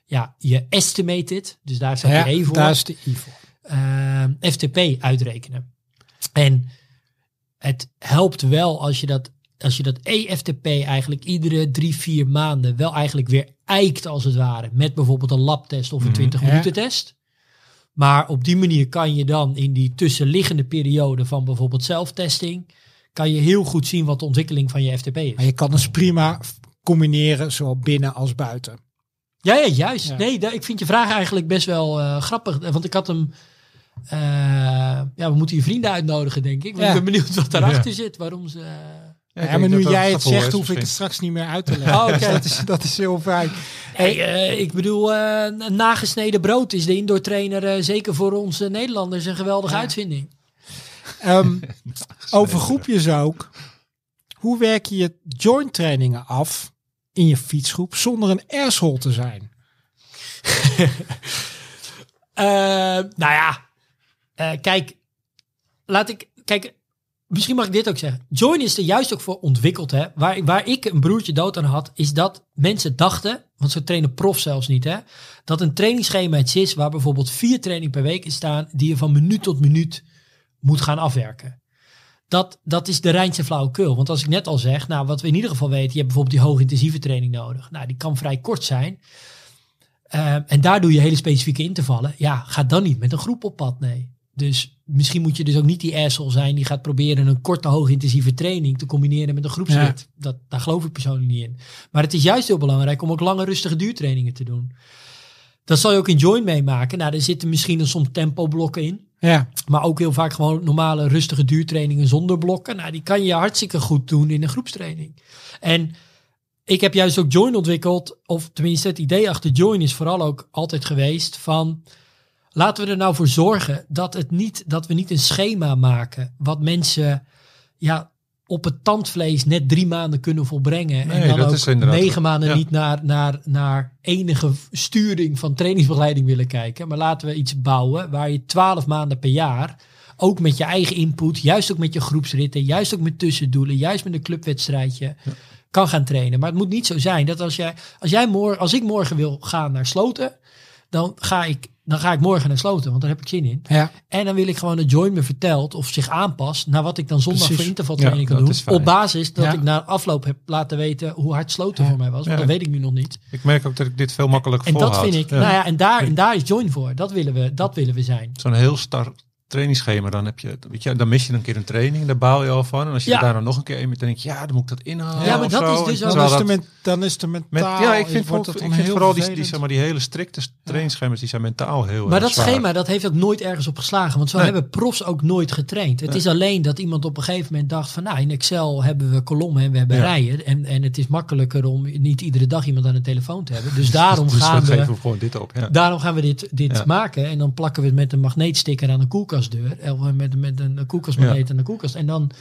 ja, je estimated, dus daar staat ja je E voor, daar is de I voor. eh, FTP uitrekenen. En het helpt wel als je dat, als je dat EFTP eigenlijk iedere drie, vier maanden wel eigenlijk weer eikt als het ware. Met bijvoorbeeld een labtest of een Mhm. 20 Ja. minuten test. Maar op die manier kan je dan in die tussenliggende periode van bijvoorbeeld zelftesting, kan je heel goed zien wat de ontwikkeling van je FTP is. Maar je kan dus prima combineren, zowel binnen als buiten. Ja, ja juist. Ja. Nee, ik vind je vraag eigenlijk best wel eh, grappig. Want ik had hem... eh, ja, we moeten je vrienden uitnodigen, denk ik. Want Ja. Ik ben benieuwd wat daarachter Ja. zit. Waarom ze... Ja, maar nu jij het zegt, hoef ik het straks niet meer uit te leggen. Oh, oké. Dus dat, is, dat is heel fijn. Hey, eh, ik bedoel, eh, een nagesneden brood is de indoor trainer eh, zeker voor onze Nederlanders een geweldige Ja. uitvinding. Ehm, over groepjes ook. Hoe werk je je joint trainingen af in je fietsgroep zonder een asshole te zijn? Eh, nou ja, eh, kijk, laat ik, kijk, misschien mag ik dit ook zeggen. Join is er juist ook voor ontwikkeld, hè. Waar, waar ik een broertje dood aan had, is dat mensen dachten, want ze trainen prof zelfs niet, hè, dat een trainingsschema iets is waar bijvoorbeeld vier trainingen per week in staan, die je van minuut tot minuut moet gaan afwerken. Dat, dat is de reinste flauwekul. Want als ik net al zeg, nou, wat we in ieder geval weten, je hebt bijvoorbeeld die hoogintensieve training nodig. Nou, die kan vrij kort zijn. Uh, en daar doe je hele specifieke intervallen. Ja, ga dan niet met een groep op pad, nee. Dus misschien moet je dus ook niet die asshole zijn die gaat proberen een korte, hoogintensieve training te combineren met een groepsrit. Ja. Dat, daar geloof ik persoonlijk niet in. Maar het is juist heel belangrijk om ook lange, rustige duurtrainingen te doen. Dat zal je ook in join meemaken. Nou, er zitten misschien een soms tempoblokken in. Ja. Maar ook heel vaak gewoon normale, rustige duurtrainingen zonder blokken. Nou, die kan je hartstikke goed doen in een groepstraining. En ik heb juist ook Join ontwikkeld, of tenminste het idee achter Join is vooral ook altijd geweest van laten we er nou voor zorgen dat, het niet, dat we niet een schema maken wat mensen ja, op het tandvlees net drie maanden kunnen volbrengen. Nee, en dan dat ook negen maanden ja. niet naar, naar, naar enige sturing van trainingsbegeleiding willen kijken. Maar laten we iets bouwen waar je twaalf maanden per jaar ook met je eigen input, juist ook met je groepsritten, juist ook met tussendoelen, juist met een clubwedstrijdje, kan gaan trainen. Maar het moet niet zo zijn dat als jij, als jij morgen, als ik morgen wil gaan naar Sloten, dan ga ik, dan ga ik morgen naar Sloten, want daar heb ik zin in. Ja. En dan wil ik gewoon dat Join me vertelt of zich aanpast naar wat ik dan zondag Precies. voor intervaltraining Ja, kan doen. Op basis dat Ja. ik na afloop heb laten weten hoe hard Sloten voor mij was. Want dat weet ik nu nog niet. Ik merk ook dat ik dit veel makkelijker En dat vind ik, nou ja, en daar, en daar is Join voor. Dat willen we, dat willen we zijn. Zo'n heel star trainingsschema, dan, heb je, weet je, dan mis je een keer een training, daar bouw je al van. En als je Ja. daar dan nog een keer een met, dan denk je, ja, dan moet ik dat inhalen. Ja, maar of dat zo. is dus Dan is, de dat men, dan is de met, mentaal. ja, ik vind, ik vind vooral die, die, zeg maar, die hele strikte trainingsschema's, die zijn mentaal heel Maar erg dat zwaar. schema, dat heeft ook nooit ergens op geslagen. Want zo Nee. hebben profs ook nooit getraind. Het Nee. is alleen dat iemand op een gegeven moment dacht van... nou, in Excel hebben we kolommen en we hebben Ja. rijen. En, en het is makkelijker om niet iedere dag iemand aan de telefoon te hebben. Dus daarom dus gaan we... geven we gewoon dit op. Ja. Daarom gaan we dit, dit Ja. maken en dan plakken we het met een magneetsticker aan een koelkastdeur. Of met, met een koelkastmagneet aan de koelkast. En dan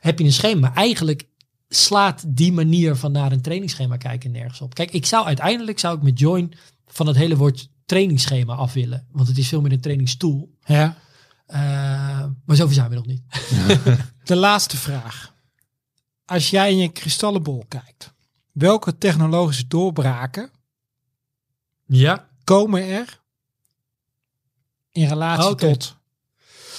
heb je een schema. Eigenlijk slaat die manier van naar een trainingsschema kijken nergens op. Kijk, ik zou uiteindelijk zou ik met Join van het hele woord trainingsschema af willen. Want het is veel meer een trainingstool. Ja. Uh, maar zover zijn we nog niet. De laatste vraag. Als jij in je kristallenbol kijkt, welke technologische doorbraken Ja. komen er in relatie Oké. tot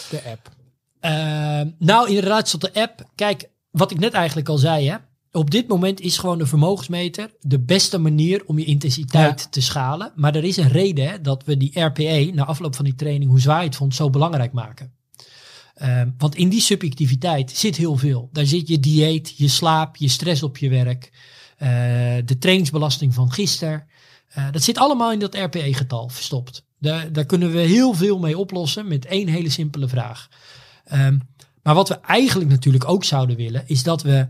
de app? Ehm, nou, in relatie tot de app. Kijk, wat ik net eigenlijk al zei. Hè, op dit moment is gewoon de vermogensmeter de beste manier om je intensiteit Ja. te schalen. Maar er is een reden hè, dat we die RPE na afloop van die training, hoe zwaar je het vond, zo belangrijk maken. Ehm, want in die subjectiviteit zit heel veel. Daar zit je dieet, je slaap, je stress op je werk, eh, de trainingsbelasting van gisteren. Eh, dat zit allemaal in dat RPE-getal verstopt. Daar, daar kunnen we heel veel mee oplossen met één hele simpele vraag. Ehm, maar wat we eigenlijk natuurlijk ook zouden willen, is dat we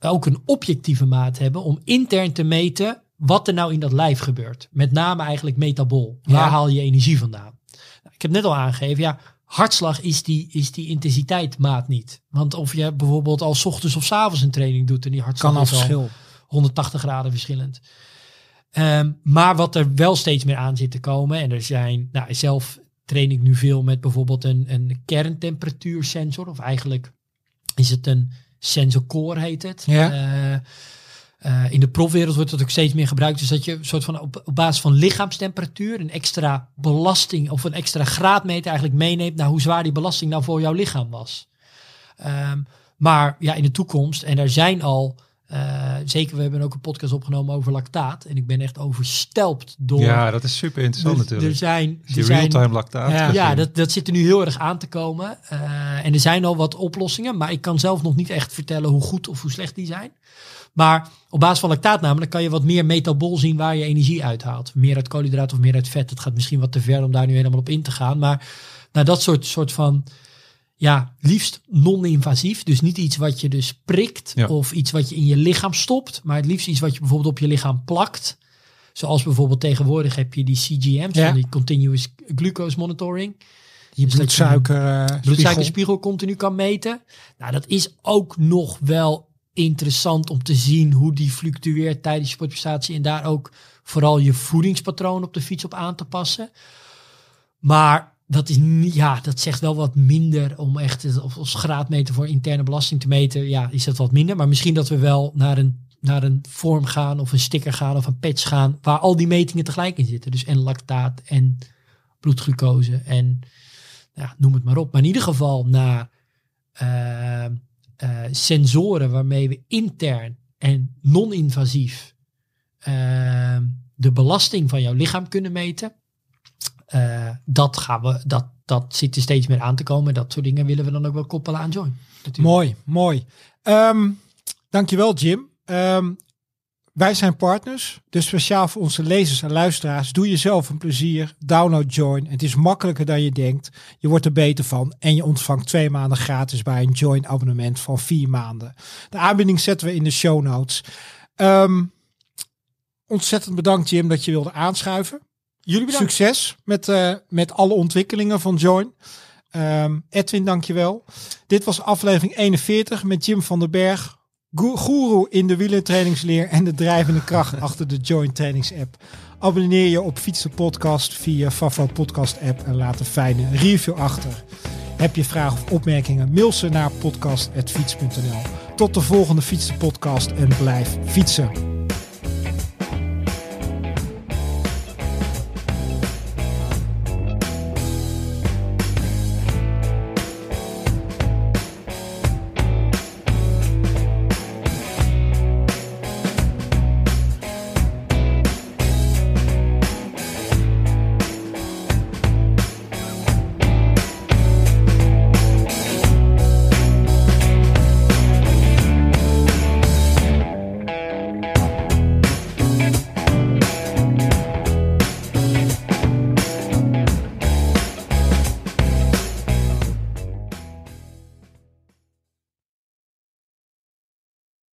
ook een objectieve maat hebben om intern te meten wat er nou in dat lijf gebeurt. Met name eigenlijk metabol. Waar Ja. haal je energie vandaan? Ik heb net al aangegeven, ja, hartslag is die, is die intensiteitsmaat niet. Want of je bijvoorbeeld al 's ochtends of 's avonds een training doet en die hartslag Kan al is al verschil. 180 graden verschillend. Ehm, maar wat er wel steeds meer aan zit te komen, en er zijn, nou, zelf train ik nu veel met bijvoorbeeld een, een kerntemperatuursensor, of eigenlijk is het een sensorcore heet het. Ja. Eh, eh, in de profwereld wordt dat ook steeds meer gebruikt. Dus dat je een soort van op, op basis van lichaamstemperatuur een extra belasting of een extra graadmeter eigenlijk meeneemt naar hoe zwaar die belasting nou voor jouw lichaam was. Ehm, maar ja, in de toekomst, en er zijn al, eh, zeker we hebben ook een podcast opgenomen over lactaat. En ik ben echt overstelpt door. Ja, dat is super interessant er, natuurlijk. er zijn, er real-time lactaat. Ja. dat, dat zit er nu heel erg aan te komen. Eh, en er zijn al wat oplossingen, maar ik kan zelf nog niet echt vertellen hoe goed of hoe slecht die zijn. Maar op basis van lactaat namelijk kan je wat meer metabol zien waar je energie uithaalt. Meer uit koolhydraten of meer uit vet. Het gaat misschien wat te ver om daar nu helemaal op in te gaan. Maar nou, dat soort, soort van, ja, liefst non-invasief. Dus niet iets wat je dus prikt Ja. of iets wat je in je lichaam stopt. Maar het liefst iets wat je bijvoorbeeld op je lichaam plakt. Zoals bijvoorbeeld tegenwoordig heb je die CGM's, Ja. die Continuous Glucose Monitoring Je Dus dat je bloedsuiker. eh, spiegel. bloedsuikerspiegel continu kan meten. Nou, dat is ook nog wel interessant om te zien hoe die fluctueert tijdens je sportprestatie en daar ook vooral je voedingspatroon op de fiets op aan te passen. Maar dat is ja, dat zegt wel wat minder om echt als graadmeter voor interne belasting te meten. Ja, is dat wat minder. Maar misschien dat we wel naar een, naar een vorm gaan of een sticker gaan of een patch gaan waar al die metingen tegelijk in zitten. Dus en lactaat en bloedglucose en ja, noem het maar op. Maar in ieder geval naar eh, eh, sensoren waarmee we intern en non-invasief eh, de belasting van jouw lichaam kunnen meten. Eh, dat, gaan we, dat, dat zit er steeds meer aan te komen. Dat soort dingen willen we dan ook wel koppelen aan Join. natuurlijk. Mooi, mooi. Ehm dankjewel Jim. Ehm, wij zijn partners, dus speciaal voor onze lezers en luisteraars. Doe jezelf een plezier, download Join. Het is makkelijker dan je denkt. Je wordt er beter van en je ontvangt twee maanden gratis bij een Join abonnement van vier maanden. De aanbieding zetten we in de show notes. Ehm, ontzettend bedankt Jim dat je wilde aanschuiven. Jullie bedankt. Succes met, eh, met alle ontwikkelingen van Join. Ehm, Edwin, dankjewel. Dit was aflevering 41 met Jim van den Berg. Goeroe in de wielertrainingsleer en de drijvende kracht achter de Join Trainings app. Abonneer je op Fiets de Podcast via Favo Podcast app en laat een fijne review achter. Heb je vragen of opmerkingen? Mail ze naar podcast.fiets.nl. Tot de volgende Fiets de Podcast en blijf fietsen.